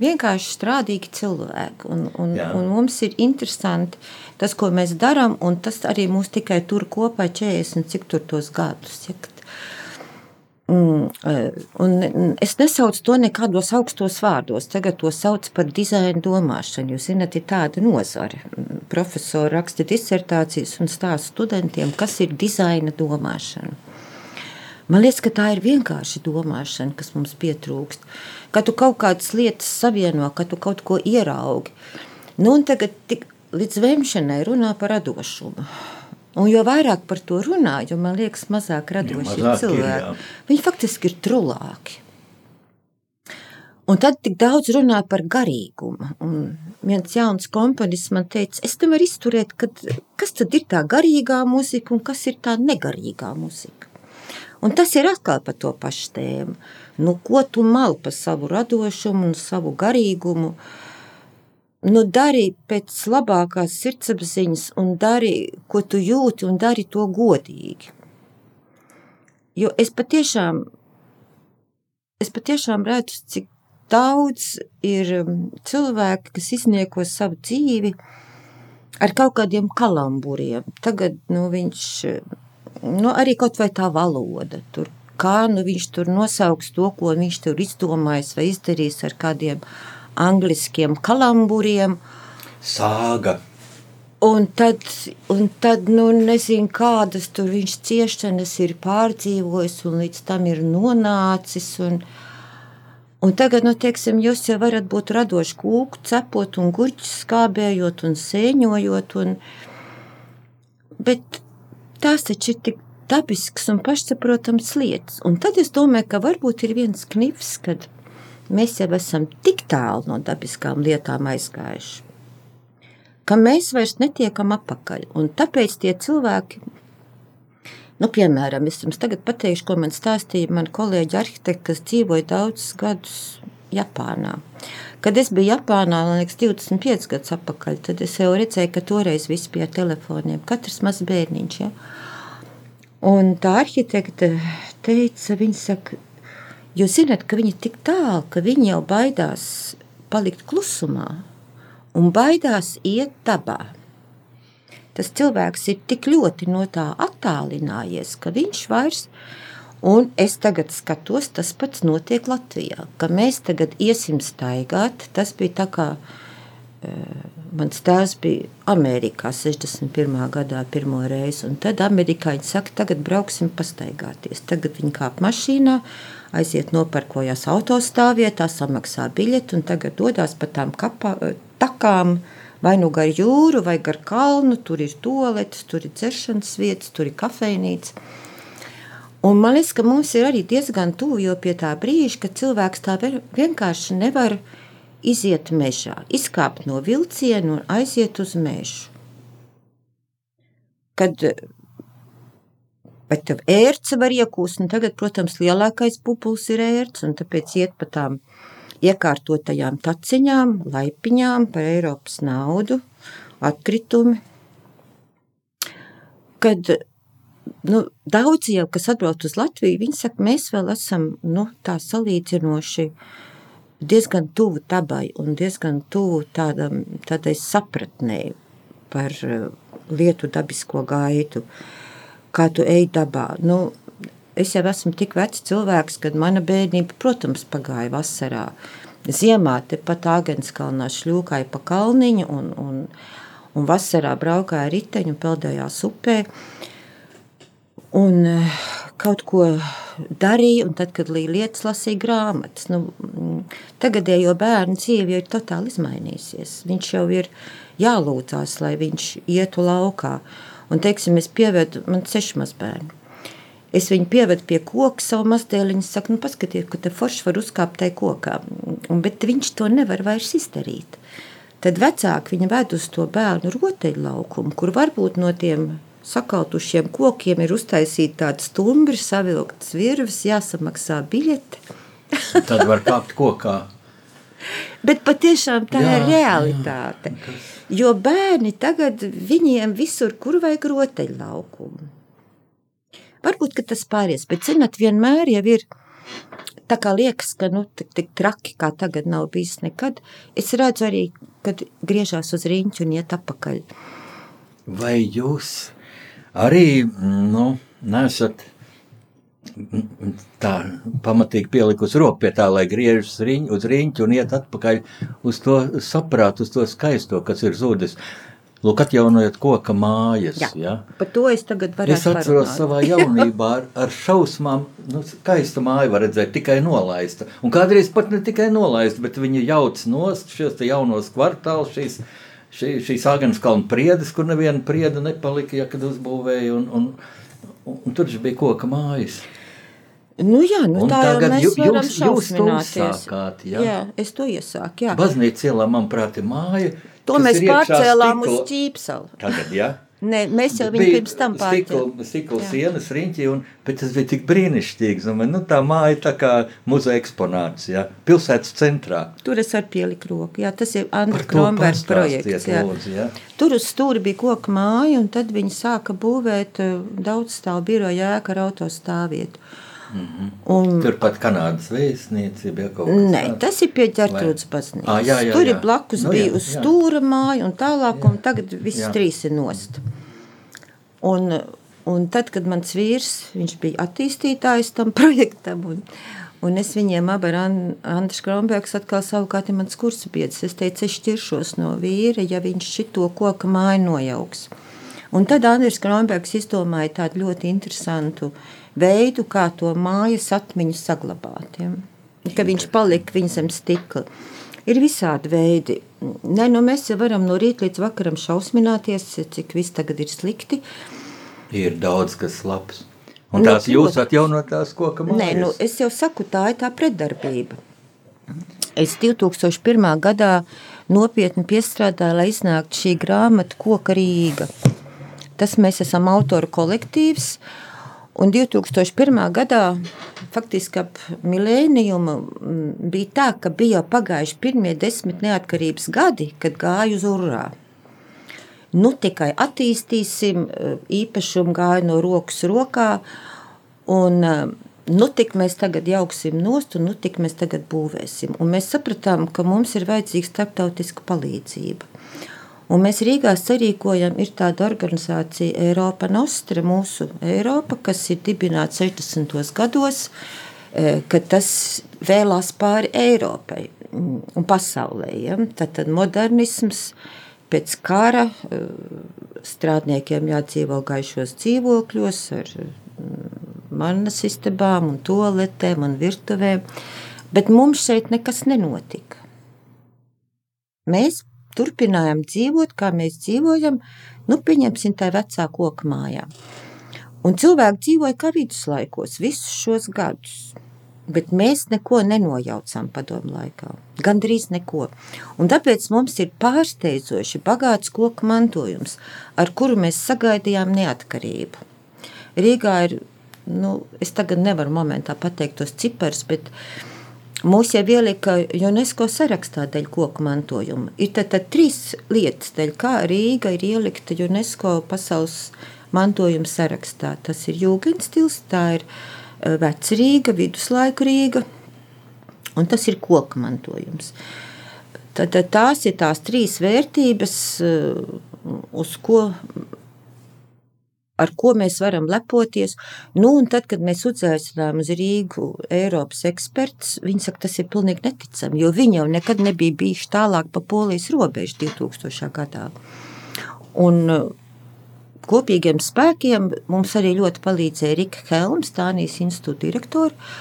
vienkārši strādīgi cilvēki, un, un, Jā. un mums ir interesanti tas, ko mēs darām, un tas arī mūs tikai tur kopā 40, cik tur tos gadus. Ja? Mm, eh, un es nesaucu to nekādos augstos vārdos. Tagad to sauc par dizaina domāšanu. Jūs zināt, ir tāda nozare. Mm, Profesori raksta disertācijas un stāsta studentiem, kas ir dizaina domāšana. Man liekas, ka tā ir vienkārši domāšana, kas mums pietrūkst. Kad tu kaut kādas lietas savieno, kad tu kaut ko ieraugi. Nu, un tagad tik līdz vēmšanai runā par radošumu. Un jo vairāk par to runā, jo man liekas, mazāk radoši ir mazāk ir, cilvēki. jā. Viņi faktiski ir trulāki. Un tad tik daudz runā par garīgumu. Un viens jauns komponists man teica, es nevaru izturēt, kad, kas tad ir tā garīgā mūzika un kas ir tā negarīgā mūzika. Un tas ir atkal par to pašu tēmu. Nu, ko tu mali par savu radošumu un savu garīgumu? Nu, dari pēc labākās sirdsapziņas, un dari, ko tu jūti, un dari to godīgi. Jo es patiešām, es patiešām redzu, cik daudz ir um, cilvēki, kas iznieko savu dzīvi ar kaut kādiem kalamburiem. Tagad nu, viņš nu, arī kaut vai tā valoda. Tur, kā nu, viņš tur nosauks to, ko viņš tur izdomājis vai izdarījis ar kādiem angliskiem kalamburiem. Sāga. Un tad, un tad nu, nezinu, kādas tur viņš ciešanas ir pārdzīvojis un līdz tam ir nonācis. Un, un tagad, nu, teiksim, jūs jau varat būt radoši kūku cepot un gurķus skābējot un sēņojot. Un, bet tās taču ir tik dabisks un pašsaprotams lietas. Un tad es domāju, ka varbūt ir viens knifs, kad mēs jau esam tik tālu no dabiskām lietām aizgājuši ka mēs vairs netiekam atpakaļ. Un tāpēc tie cilvēki, nu, piemēram, es jums tagad pateikšu, ko man stāstīja mani kolēģi arhitekti, kas dzīvoja daudzus gadus Japānā. Kad es biju Japānā, liekas, 25 gadus atpakaļ, tad es jau redzēju, ka toreiz viss bija ar telefoniem. Katrs mazs bērniņš. Ja? Un tā arhitekte teica, viņa saka, jūs zināt, ka viņi ir tik tālu, ka viņi jau baidās palikt klusumā un baidās iet dabā. Tas cilvēks ir tik ļoti no tā attālinājies, ka viņš vairs nav Un es tagad skatos, tas pats notiek Latvijā. Ka mēs tagad iesim staigāt. Tas bija tā kā uh, mans tēvs bija Amerikā 61. gadā pirmo reizi. Un tad amerikāņi saka, tagad brauksim pastaigāties. Tagad viņi kāp mašīnā, aiziet nopērkojās autostāvvietā, samaksā biļeti un tagad dodas pa tām kapā, takām. Vai nu gar jūru, vai gar kalnu, tur ir toaletes, tur ir dzeršanas vietas, tur ir kafejnīca. Un man liekas, ka mums ir arī diezgan tuvu jau pie tā brīža, kad cilvēks tā vienkārši nevar iziet mežā, izkāpt no vilciena un aiziet uz mežu. Kad Bet tev ērce var iekūst, un tagad, protams, lielākais pupulis ir ērts, un tāpēc iet pa tām iekārtotajām taciņām, laipiņām par Eiropas naudu, atkritumi. Kad nu, daudzi jau, kas atbrauc uz Latviju, viņi saka, mēs vēl esam nu, tā salīdzinoši diezgan tuvu dabai un diezgan tuvu tādam, tādai sapratnē par uh, lietu dabisko gaitu, kā tu ej dabā. Nu, es jau esmu tik vecs cilvēks, kad mana bērnība, protams, pagāja vasarā. Ziemā tepat Āgenskalnā šļūkāja pa kalniņu un, un, un vasarā braukāja riteņu un peldējās upē. Uh, un eh, kaut ko darīja, un tad, kad lietas lasīja grāmatas, nu, mm, tagadējo bērnu dzīve ir totāli izmainījusies. Viņš jau ir jālūdzās, lai viņš ietu laukā. Un, teiksim, es pievedu, man seši mazbērni. Es viņu pievedu pie koka, savu mazdēlu. Viņa saka, nu, paskatieties, ka te forši var uzkāpt tajā kokā. Bet viņš to nevar vairs izdarīt. Tad vecāki viņu ved uz to bērnu rotaļlaukumu, kur varbūt no tiem sakautušiem kokiem ir uztaisīta tāda stumbra, savilktas virves, jāsamaksā biļete. Tad var kāpt kokā. Bet patiešām tā jā, ir realitāte. Jā. Jo bērni tagad viņiem visur, kur vajag rotaļlaukumu. Varbūt tas pāries, bet zinot, vienmēr jau ir tā kā liekas, ka nu, tik, tik traki kā tagad nav bijis nekad. Es redzu arī, kad griežās uz riņķu un iet apakaļ. Vai jūs arī nu, nesat tā pamatīgi pielikusi roku pie tā, lai griežas riņ, uz riņķi un iet atpakaļ uz to saprātu, uz to skaisto, kas ir zudis. Lūk, atjaunojot koka mājas. Jā, ja? par to es tagad varu Es atceros parunāt. savā jaunībā ar, ar šausmām, nu, skaista māja var redzēt tikai nolaista. Un kādreiz pat ne tikai nolaista, bet viņi jauc nost šos jaunos kvartālus, šīs šī, šīs Āgānskalna priedes, kur neviena prieda nepalika, ja kad uzbūvēja, un, un, un, un tur bija koka mājas. Nu jā, nu un tā tagad mēs varam jūs, jūs to uzsākāt, jā? Jā, es to iesāku, jā. Baznīca ielā, manuprāt, ir māja. To mēs pārcēlām uz Ķīpsalu. Tagad, jā? Ne, mēs jau viņu pirms tam pārcēlām. Stikla sienas riņķi, un, bet tas bija tik brīnišķīgs. Un, nu, tā māja tā kā muzeja eksponāts, jā, pilsētas centrā. Tur es arī pieliku roku, jā, tas ir Andra Krombergs projekts. Jā. Lūdzu, jā. Tur uz stūri bija koka māja, un tad viņi sāka būvēt eh, daudz stāvu biroja ēku ar autostāvvietu. Mm -hmm. Un, Turpat Kanādas vēstniecība jau kaut kas Nē, tāds. tas ir pie ģērtrūdas baznīcas. Ah, jā, jā, Tur jā. ir blakus nu, bija jā, uz stūra māja un tālāk, jā. un tagad viss jā. trīs ir nost. Un, un tad, kad mans vīrs, viņš bija attīstītājs tam projektam, un, un es viņiem abi ar Andris Kronbergs atkal savukārt ir mans kursa biedrs. Es teicu, es šķiršos no vīra, ja viņš šito koka māju nojauks. Un tad Andris Kronbergs izdomāja tādu ļoti interesantu veidu, kā to mājas atmiņu saglabāt. Ja? Ka viņš palika viņa zem stikla. Ir visādi veidi. Nē, nu mēs varam no rīta līdz vakaram šausmināties, cik viss tagad ir slikti. Ir daudz kas labs. Un tās nu, jūs atjaunotās koka mājas? Nē, nu, es jau saku, tā ir tā pretdarbība. Es 2001. gadā nopietni piestrādāju, lai iznāktu šī grāmata Koka Rīga. Tas mēs esam autoru kolektīvs, Un 2001. gadā, faktiski ap milēnijumu, bija tā, ka bija jau pagājuši pirmie desmit neatkarības gadi, kad gāja uz urā. Nu, tikai attīstīsim, īpašumu gāja no rokas rokā, un nu tik mēs tagad jauksim nost, un nu tik mēs tagad būvēsim. Un mēs sapratām, ka mums ir vajadzīga starptautiska palīdzība. Un mēs Rīgā sarīkojam, ir tāda organizācija Eiropa Nostra, mūsu Eiropa, kas ir dibināta 60. gados, e, kad tas vēlās pāri Eiropai un pasaulē. Ja? Tad, tad modernisms pēc kara e, strādniekiem jādzīvo gaišos dzīvokļos ar manas istabām, un toaletēm un virtuvēm, bet mums šeit nekas nenotika. Mēs turpinājām dzīvot, kā mēs dzīvojam, nu, pieņemsim tā vecā koka mājā. Un cilvēki dzīvoja kā viduslaikos visus šos gadus. Bet mēs neko nenojaucām padomu laikā. Gan drīz neko. Un tāpēc mums ir pārsteidzoši bagāts koku mantojums, ar kuru mēs sagaidījām neatkarību. Rīgā ir, nu, es tagad nevaru momentā pateikt tos ciparus, bet uh, Mūs jau ielika UNESCO sarakstā dēļ koku mantojuma. Ir tad, tad trīs lietas, dēļ kā Rīga ir ielikta UNESCO pasaules mantojuma sarakstā. Tas ir jūgenstils, tā ir eh, vecrīga, viduslaiku Rīga, un tas ir koku mantojums. Tad, tad tās ir tās trīs vērtības, eh, uz ko ar ko mēs varam lepoties. Nu, un tad, kad mēs uzaicinājām uz Rīgu Eiropas ekspertus, viņi saka, tas ir pilnīgi neticami, jo viņi jau nekad nebija bijuši tālāk pa polijas robežu 2000. gadā. Un uh, kopīgiem spēkiem mums arī ļoti palīdzēja Rika Helms, Tānijas institūta direktora.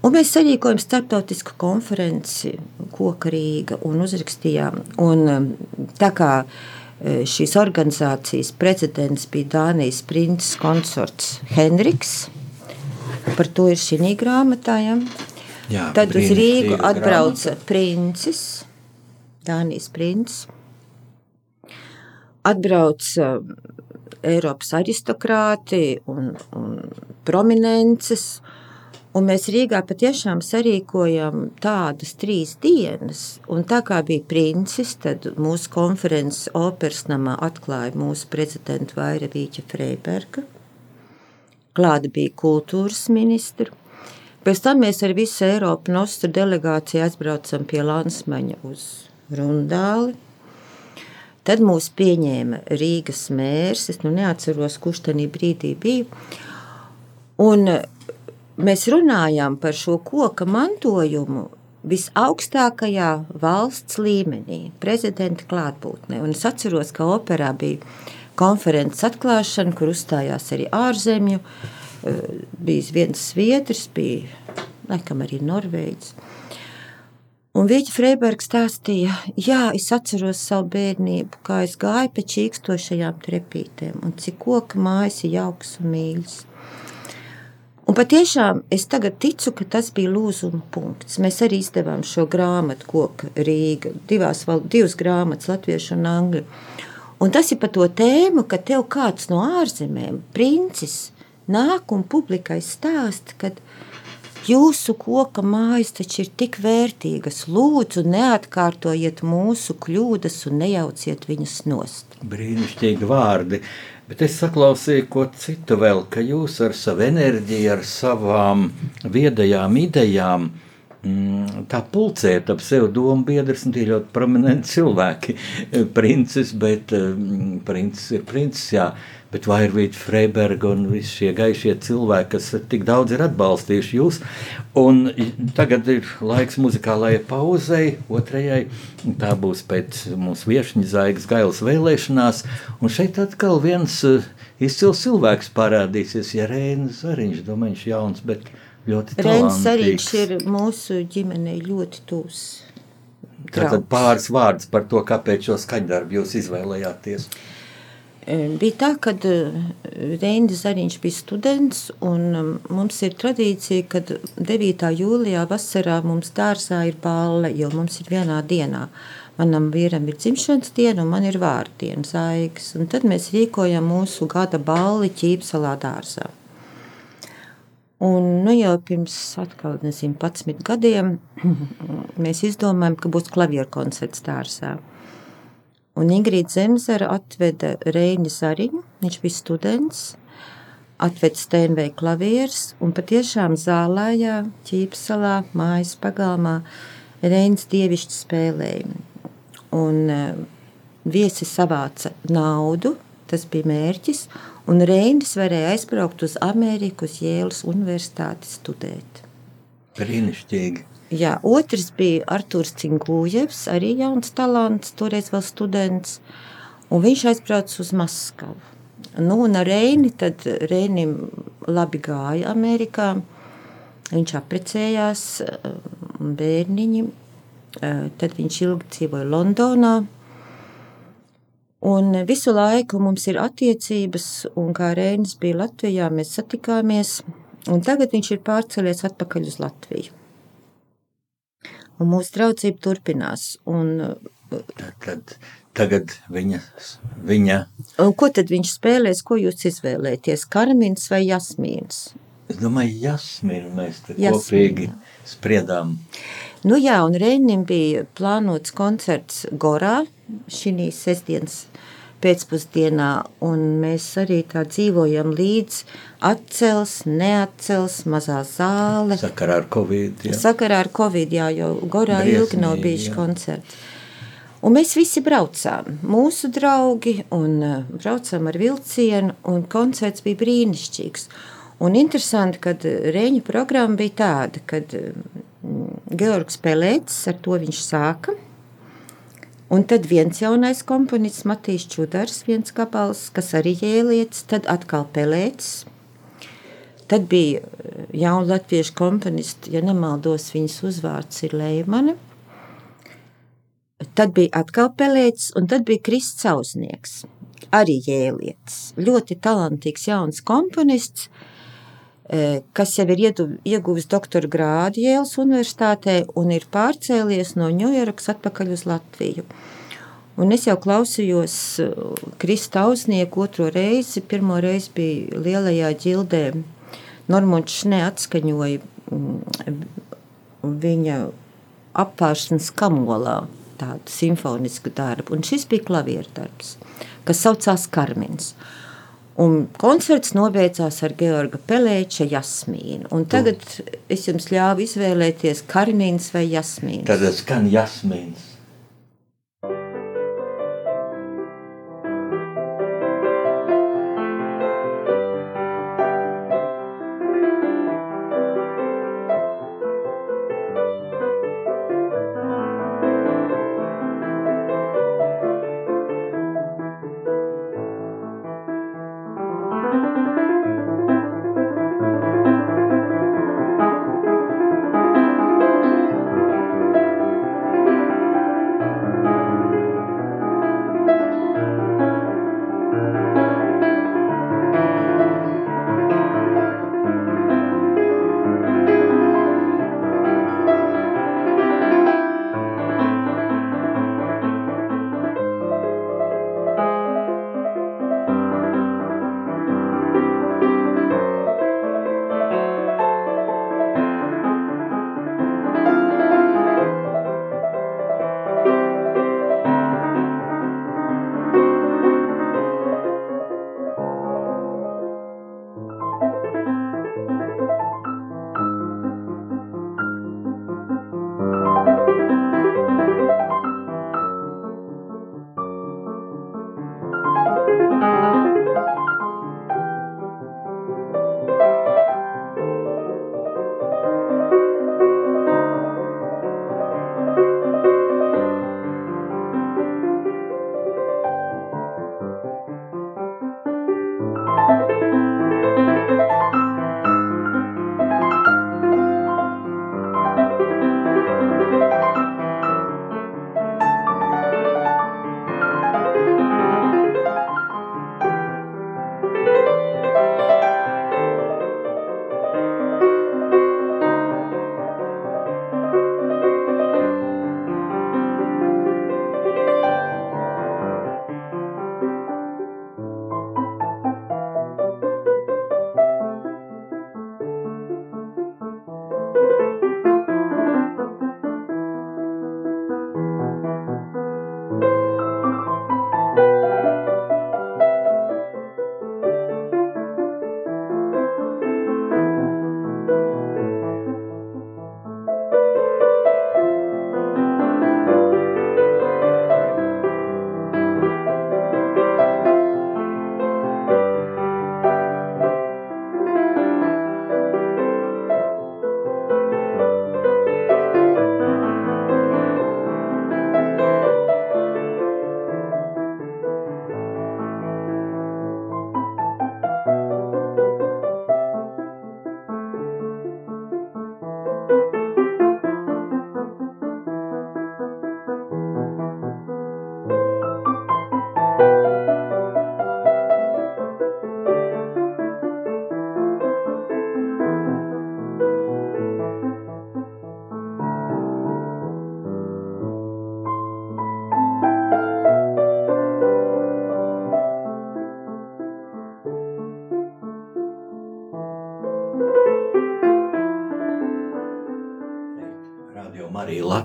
Un mēs sarīkojam starptautisku konferenci Koka Rīga un uzrakstījām. Un, um, tā kā uh, šīs organizācijas prezidents bija Dānijas princis konsorts Henriks. Par to ir šī grāmatā. Ja? Jā, Tad uz Rīgu atbrauca grāmata. princis, Dānijas princis. Atbrauca Eiropas aristokrāti un, un prominences. Un mēs Rīgā patiešām sarīkojam tādas trīs dienas. Un tā kā bija princis, tad mūsu konferences operas namā atklāja mūsu prezidenta Vairavīķa Freiberga. Klāta bija kultūras ministra. Pēc tam mēs ar visu Eiropu nostru delegāciju aizbraucam pie Lansmaņa uz Rundāli. Tad mūs pieņēma Rīgas mērs, es nu neatceros, kurš tajā brīdī bija. Un mēs runājām par šo koka mantojumu visaugstākajā valsts līmenī, prezidenta klātbūtnē. Un es atceros, ka operā bija konferences atklāšana, kur uzstājās arī ārzemju. Eh, bija viens sviedrs, bija laikam arī Norvēģis. Un Vīķa Freibergs stāstīja, jā, es atceros savu bērnību, kā es gāju pa čīkstošajām trepītēm, un cik koka mājas ir jauks un mīļs. Un patiešām es tagad ticu, ka tas bija lūzuma punkts. Mēs arī izdevām šo grāmatu, koka Rīga, divās divas grāmatas, latviešu un angļu. Un tas ir par to tēmu, ka tev kāds no ārzemēm, princis, nāk un publikai stāsta, ka jūsu koka mājas taču ir tik vērtīgas. Lūdzu, neatkārtojiet mūsu kļūdas un nejauciet viņus nost. Brīnišķīgi vārdi. Bet es saklausīju ko citu vēl, ka jūs ar savu enerģiju, ar savām viedajām idejām, mm, tā pulcēt ap sevi domu biedrus, un tie ļoti prominenti cilvēki. Princis, bet mm, princis ir princis, jā bet Vairvīta Freiberga un visi šie gaišie cilvēki, kas tik daudz ir atbalstījuši jūs. Un tagad ir laiks muzikālajai pauzei, otrajai. Tā būs pēc mūsu viešņa zaigas gailas vēlēšanās. Un šeit atkal viens uh, izcils cilvēks parādīsies, ja Rēns Zariņš, domāju, viņš jauns, bet ļoti talantīgs. Rēns Zariņš ir mūsu ģimenei ļoti tūs. Tātad pāris vārdus par to, kāpēc šo skaņdarbu jūs izvēlējāties. Uh, Bija tā, ka Reinis Zariņš bija students, un mums ir tradīcija, ka 9. jūlijā vasarā mums dārzā ir balle, jo mums ir vienā dienā. Manam vīram ir dzimšanas diena, un man ir vārdiena zaigas. Un tad mēs rīkojam mūsu gada balli ķīpsalā dārzā. Un nu jau pirms atkal, nezinu, 11 gadiem mēs izdomājām, ka būs klavieru koncerts dārzā. Un Ingrīda Zemzara atveda Reini Zariņu, viņš bija students, atveda Steinveja klavieres un patiešām zālājā, Ķīpsalā, mājas pagalmā Reinis dievišķi spēlēja. Un uh, viesi savāca naudu, tas bija mērķis, un Reinis varēja aizbraukt uz Ameriku, uz Jēlas universitāti studēt. Brīnišķīgi. Jā, otrs bija Artūrs Cingūjevs, arī jauns talants, toreiz vēl students, un viņš aizbrauca uz Maskavu. Nu, un ar Reini, tad Reinim labi gāja Amerikā, viņš aprecējās, bērniņi, tad viņš ilgi dzīvoja Londonā, Un visu laiku mums ir attiecības, un kā Reinis bija Latvijā, mēs satikāmies, tagad viņš ir pārcēlies atpakaļ uz Latviju. Un mūsu draudzība turpinās. Un, Tad, tagad viņa, viņa un ko tad viņš spēlēs, ko jūs izvēlēties? Karmins vai Jasmīns? es domāju, Jasmīnu mēs te Jasmīnu. kopīgi spriedām. Nu jā, un Reinim bija plānots koncerts Gorā šī sestdienas pēcpusdienā, un mēs arī tā dzīvojam līdz atcels, neatcels, mazā zāle. Sakarā ar Covid. Jā. Sakarā ar Covid, jā, jo Gorā ilgi nav jā. koncerts. Un mēs visi braucām, mūsu draugi, un uh, braucām ar vilcienu, un koncerts bija brīnišķīgs. Un interesanti, ka Reņģa programma bija tāda, ka Georgs Pelēcis ar to viņš sāka. Un tad viens jaunais komponists, Matīs Čudars, viens gabals, kas arī ielietas, tad atkal Pelēcis. Tad bija eh, jauna latviešu komponists, ja nemaldos, viņas uzvārds ir Leimane. Tad bija atkal pelēcis, un tad bija Kristis Ausnieks. Arī jēlietis. Ļoti talantīgs jauns komponists, kas jau ir ieguvis doktora grādu Jēlas universitātē un ir pārcēlies no Ņujorkas atpakaļ uz Latviju. Un es jau klausījos eh, Krista Ausnieku otro reizi. Pirmo reizi bija lielajā ģildē. Normons neatskaņoja mm, viņa apvāršanas kamolā tādu simfonisku darbu, un šis bija klavieru darbs, kas saucās Karmins. Un koncerts nobeidzās ar Georga Pelēča jasmīnu. Un tagad es jums ļāvu izvēlēties Karmins vai jasmīns. Tad skan Jasmīns.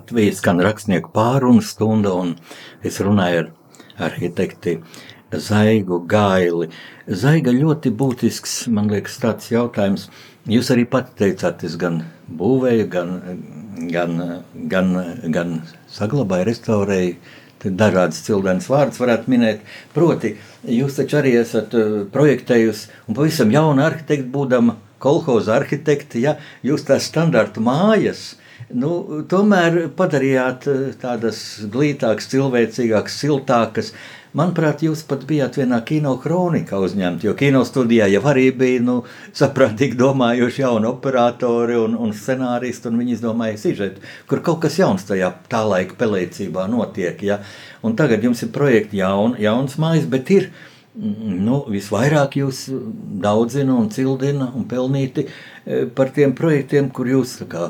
Latvijas, gan rakstnieku pārunu stunda, un es runāju ar arhitekti Zaigu Gaili. Zaiga ļoti būtisks, man liekas, tāds jautājums. Jūs arī pati teicāt, es gan būvēju, gan, gan, gan, gan saglabāju, restaurēju, dažādas cildēnas vārdas varētu minēt. Proti, jūs taču arī esat uh, projektējusi un pavisam jauna arhitekta būdama kolhoza arhitekti, ja jūs tās standarta mājas, nu, tomēr padarījāt uh, tādas glītākas, cilvēcīgākas, siltākas, Manuprāt, jūs pat bijāt vienā kino kronikā uzņemti, jo kino studijā jau arī bija nu, saprātīgi domājuši jauni operatori un, un scenāristi, un viņi izdomāja sižetu, kur kaut kas jauns tajā tā laika pelēcībā notiek. Ja? Un tagad jums ir projekti jaun, jauns mājas, bet ir nu, visvairāk jūs daudzina un cildina un pelnīti e, par tiem projektiem, kur jūs kā,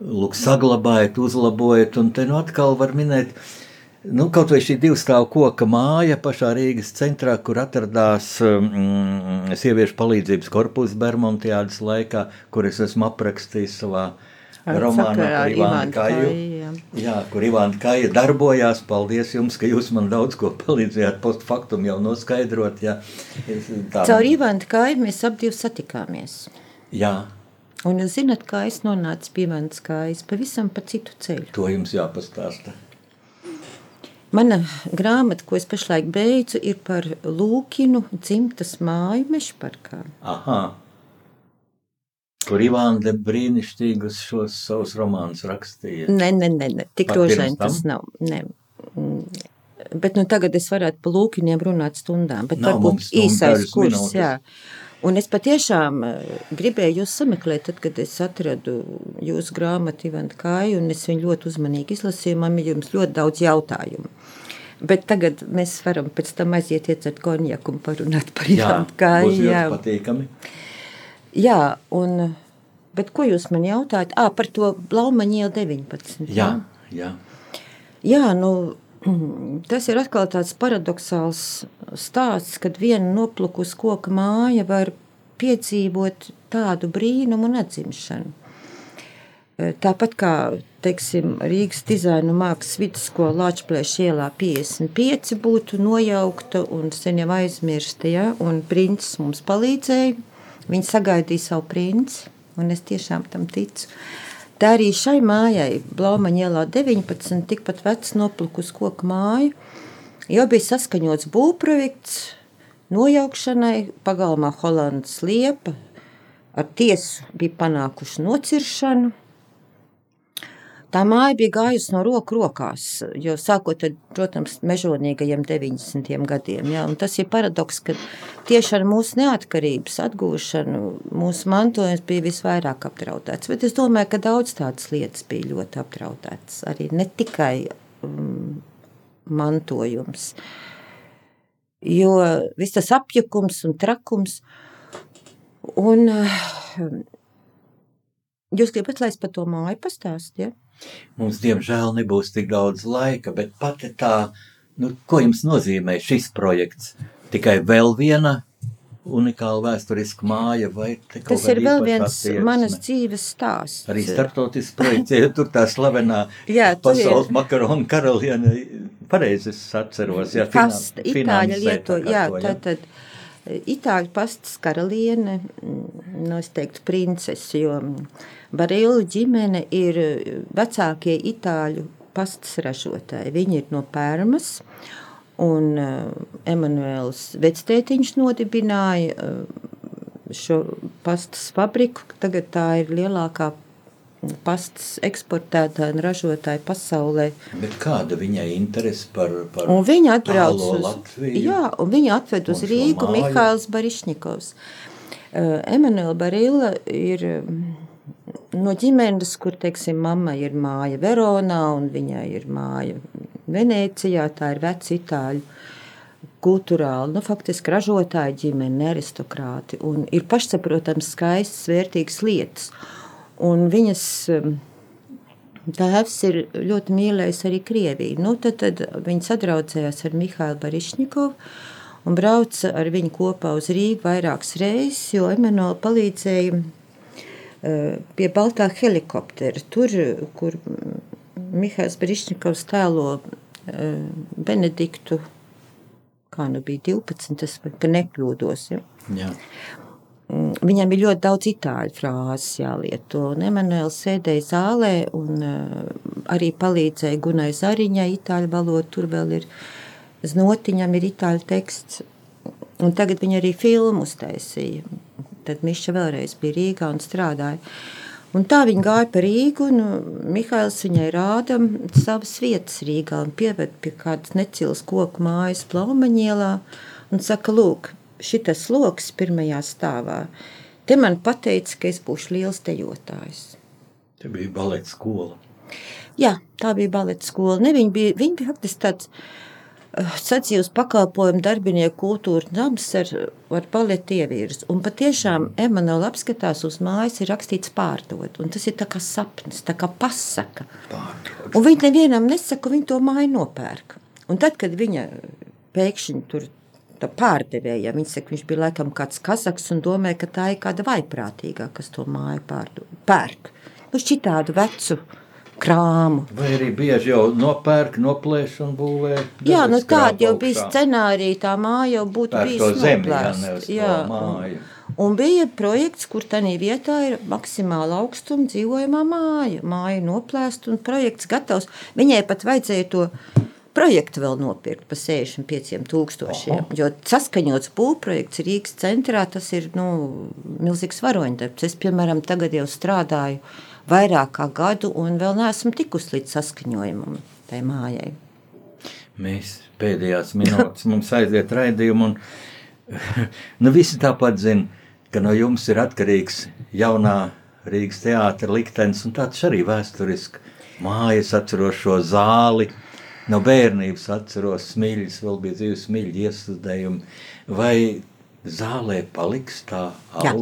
lūk, saglabājat, uzlabojat, un te nu atkal var minēt, Nu, kaut vai šī divu stāvu koka māja pašā Rīgas centrā, kur atradās mm, sieviešu palīdzības korpusa Bermudiādas laikā, kur es esmu aprakstījis savā ar romānā par Ivānu Kaju. Jā. jā, kur Ivāna Kaja darbojās. Paldies jums, ka jūs man daudz ko palīdzējāt postfaktum jau noskaidrot. Jā. Tā... Caur Ivānu Kaju mēs ap divi satikāmies. Jā. Un jūs zinat, kā es nonācu pie Ivānas Kājas pavisam pa citu ceļu. To jums jāpastāsta. Mana grāmata, ko es pašlaik beidzu, ir par Lūkinu dzimtas māju Mešparkā. Aha. Kur Ivāna brīnišķīgus šos savus romānus rakstīja? Nē, nē, nē, ne. tik rožaini tas nav. Ne. Bet nu, tagad es varētu pa lūkiniem runāt stundām, bet nav varbūt īsais kurs, minūtes. jā. Un es patiešām eh, gribēju jūs sameklēt, tad, kad es atradu jūsu grāmatu Ivana Kāju, un es viņu ļoti uzmanīgi izlasīju, man ir jums ļoti daudz jautājumu. Bet tagad mēs varam pēc tam aiziet iecert konjaku un parunāt par Ivanu Kāju. Jā, patīkami. Jā, un, bet ko jūs man jautājat? Ā, par to Blaumaņielu 19. Jā, jā. Jā, nu, Tas ir atkal tāds paradoxāls stāsts, kad viena noplukus koka māja var piedzīvot tādu brīnumu un atzimšanu. E, tāpat kā teiksim, Rīgas dizaina mākslas vidusskola Latvijas ielā 55 būtu nojaukta un sen jau aizmirsta, ja? un princis mums palīdzēja. Viņi sagaidīja savu princi, un es tiešām tam ticu. Tā arī šai mājai, Blaumaņielā 19, tikpat vecs noplukus koku māju, jau bija saskaņots būvprojekts nojaukšanai, pagalmā Holandas liepa, ar tiesu bija panākuši nociršanu, Tā māja bija gājusi no roku rokās, jo sākot ar, protams, mežonīgajiem 90. gadiem. Ja, tas ir paradoks, ka tieši ar mūsu neatkarības atgūšanu mūsu mantojums bija visvairāk apdraudēts. Bet es domāju, ka daudz tādas lietas bija ļoti apdraudētas. Arī ne tikai um, mantojums. Jo viss tas apjukums un trakums. Un, uh, jūs gribat, lai es par to māju pastāstītu? Ja? Mums, diemžēl, nebūs tik daudz laika, bet pati tā, nu, ko jums nozīmē šis projekts? Tikai vēl viena unikāla vēsturiska māja, vai tas ir vēl viens attieksme. manas dzīves stāsts. Arī starptautisks projekts, ja tur tā slavenā Jā, pasaules makaronu karaliene, pareizi es atceros, jā, Past, Itāļa lieto, jā, tā tad. Itāļu pastas karaliene, nu, es teiktu, princese, jo Barīlu ģimene ir vecākie itāļu pastas ražotāji. Viņi ir no Pērmas, un uh, Emanuēls vectētiņš nodibināja uh, šo pastas fabriku. Tagad tā ir lielākā pastas eksportētāja un ražotāja pasaulē. Bet kāda viņai interese par, par un viņa atbrauc uz Latviju? Jā, un viņa atved uz Rīgu Mihāls Barišņikovs. Emanuela Barilla ir mm, no ģimenes, kur, teiksim, mamma ir māja Veronā un viņai ir māja Venēcijā, tā ir veci itāļu kultūrāli, nu, faktiski ražotāji ģimene, aristokrāti, ir pašsaprotams skaistas, vērtīgas lietas. Un viņas um, tēvs ir ļoti mīlējis arī Krieviju. Nu, tad, tad viņi sadraudzējās ar Mihālu Barišņikovu un brauca ar viņu kopā uz Rīgu vairākas reizes, jo Emanuela palīdzēja pie Baltā helikoptera, tur, kur Mihails Brišņikovs tēlo uh, Benediktu, kā nu bija 12, tas ka nekļūdos, ja? Jā. Mm, Viņam ir ļoti daudz itāļu frāzes jālieto. Emanuēls sēdēja zālē un uh, arī palīdzēja Gunai Zariņai itāļu valodu. Tur vēl ir znotiņam ir itāļu teksts. Un tagad viņa arī filmu uztaisīja. Tad Miša vēlreiz bija Rīgā un strādāja. Un tā viņa gāja pa Rīgu, un uh, Mihails viņai rāda savas vietas Rīgā un pieved pie kādas necils koku mājas plaumaņielā un saka, lūk, šitas loks pirmajā stāvā. Te man pateica, ka es būšu liels dejotājs. Te bija baleta skola. Jā, tā bija baleta skola. Ne, viņa bija, viņa bija faktiski tāds uh, sacījus pakalpojumu darbinieku kultūra nams ar, ar baleta ievīrus. Un patiešām Emanuela apskatās uz mājas ir rakstīts pārdot. Un tas ir tā kā sapnis, tā kā pasaka. Pārdod. Un viņi nevienam nesaka, viņi to māju nopērk. Un tad, kad viņa pēkšņi tur pārdevēja, viņa saka, viņš bija laikam kāds kazaks un domāja, ka tā ir kāda vaiprātīgā, kas to māju pārdod, pērk. Nu, šitādu vecu krāmu. Vai arī bieži jau nopērk, noplēš un būvē. Jā, nu tāda jau bija scenārija, tā māja jau būtu Pērk bijusi noplēsta. Jā, māju. Un, un bija projekts, kur tādā vietā ir maksimāla augstuma dzīvojamā māja. Māja noplēsta un projekts gatavs. Viņai pat vajadzēja to projektu vēl nopirkt par 65 tūkstošiem. Jo saskaņots būvprojekts Rīgas centrā, tas ir nu, milzīgs varoņdarbs. Es, piemēram, tagad jau strādāju vairāk kā gadu un vēl neesmu tikusi līdz saskaņojumam tai mājai. Mēs pēdējās minūtes mums aiziet raidījumu, un nu, visi tāpat zina, ka no jums ir atkarīgs jaunā Rīgas teātra liktenis, un tāds arī vēsturiski mājas atceros šo zāli. No bērnības atceros smiļus, vēl bija dzīves smiļu iestudējumi. Vai zālē paliks tā Jā.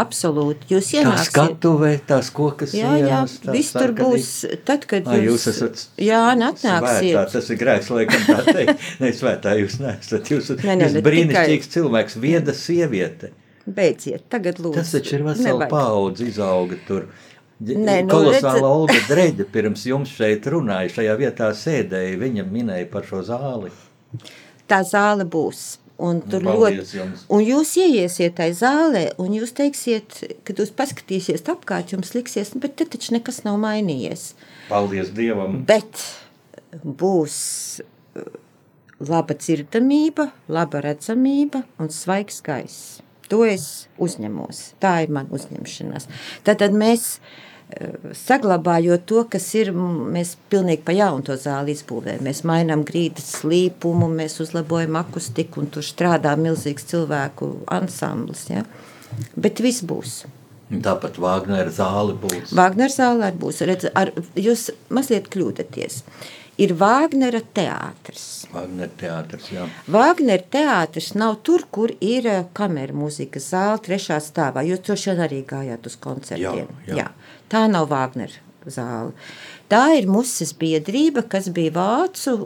Absolūti. Jūs Tā ienāksiet. skatuvē, tās kokas Jā, jā, sienas, tā viss tur būs. Tad, kad Ai, jūs, jūs esat jā, Svētā, atnāksiet. tas ir grēks, laikam, tā teikt. Nē, svētā jūs neesat. Jūs esat jūs ne brīnišķīgs cilvēks, vieda sieviete. Beidziet, tagad lūdzu. Tas taču ir vesela paudze izauga tur. Nē, nu, Kolosāla redzi- Olga Dreģa pirms jums šeit runāja, šajā vietā sēdēja, viņa minēja par šo zāli. Tā zāle būs. Un tur Paldies ļoti, jums. un jūs ieiesiet tajā zālē, un jūs teiksiet, kad jūs paskatīsieties apkārt, jums liksies, "Nu, bet te taču nekas nav mainījies. Paldies Dievam! Bet būs uh, laba dzirdamība, laba redzamība un svaigs gaiss. To es uzņemos. Tā ir mana uzņemšanās. Tad, tad mēs, eh, saglabājot to, kas ir, mēs pilnīgi pa jaunu to zāli izbūvējam. Mēs mainām grīdas slīpumu, mēs uzlabojam akustiku un tur strādā milzīgs cilvēku ansamblis. Ja? Bet viss būs. Tāpat Vāgnera zāle būs. Vāgnera zālē arī būs. Redz, ar, jūs mazliet kļūdaties. Ir Vāgnera teātris. Vāgnera teātris, jā. Vāgnera teātris nav tur, kur ir eh, kameras mūzikas zāle, trešā stāvā. Jūs droši vien arī gājāt uz koncertiem. Jā, jā. Tā nav Vāgnera zāle. Tā ir muses biedrība, kas bija Vācu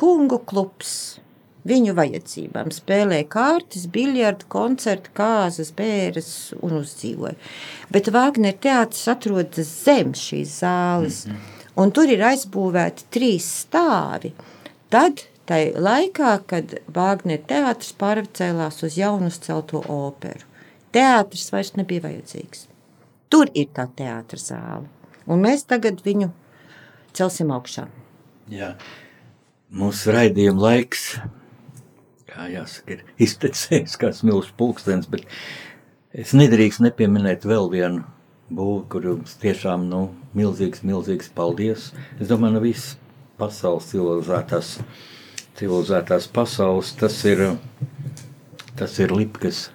kungu klubs. Viņu vajadzībām spēlēja kārtas, biljardu, koncertu, kāzas, bēres un uzdzīvoja. Bet Vāgnera teātris atrodas zem šīs zāles, mm -hmm. un tur ir aizbūvēti trīs stāvi. Tad, tai laikā, kad Vāgnera teātris pārcēlās uz jaunu celto operu, teātris vairs nebija vajadzīgs. Tur ir tā teātris zāle, un mēs tagad viņu celsim augšā. Jā. Mūsu raidījuma laiks, kā jāsaka, ir iztecējis kā smilšu pulkstenis, bet es nedrīkst nepieminēt vēl vienu būvu, kur jums tiešām, nu, milzīgs, milzīgs paldies. Es domāju, no visas pasaules civilizētās, civilizētās pasaules, tas ir, tas ir Lipkas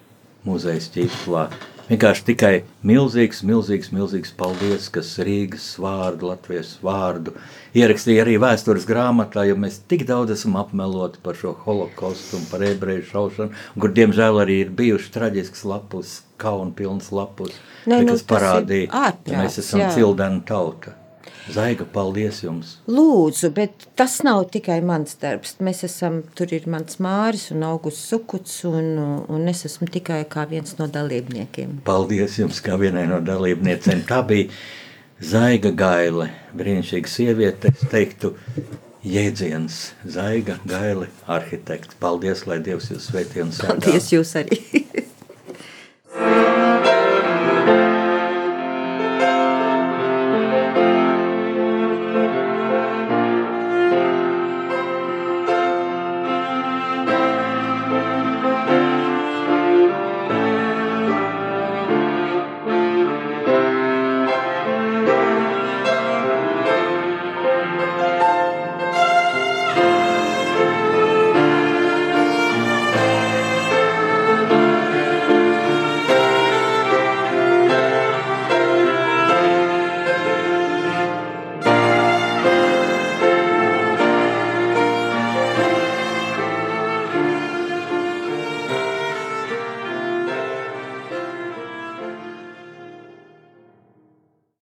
muzejs ķīplā. Vienkārši tikai milzīgs, milzīgs, milzīgs paldies, kas Rīgas vārdu, Latvijas vārdu ierakstīja arī vēstures grāmatā, jo mēs tik daudz esam apmeloti par šo holokaustu un par ebreju šaušanu, kur diemžēl arī ir bijuši traģisks lapus, kaunpilns lapus, bet nu, kas parādīja, ka mēs esam jā. cildena tauta. Zaiga, paldies jums! Lūdzu, bet tas nav tikai mans darbs. Mēs esam, tur ir mans māris un augusts sukuts, un, un es esmu tikai kā viens no dalībniekiem. Paldies jums, kā vienai no dalībniecēm. Tā bija Zaiga gaile, brīnišķīga sieviete, es teiktu, jēdziens, zaiga gaile, arhitekts. Paldies, lai Dievs jūs svētī un sargā. Paldies jūs arī.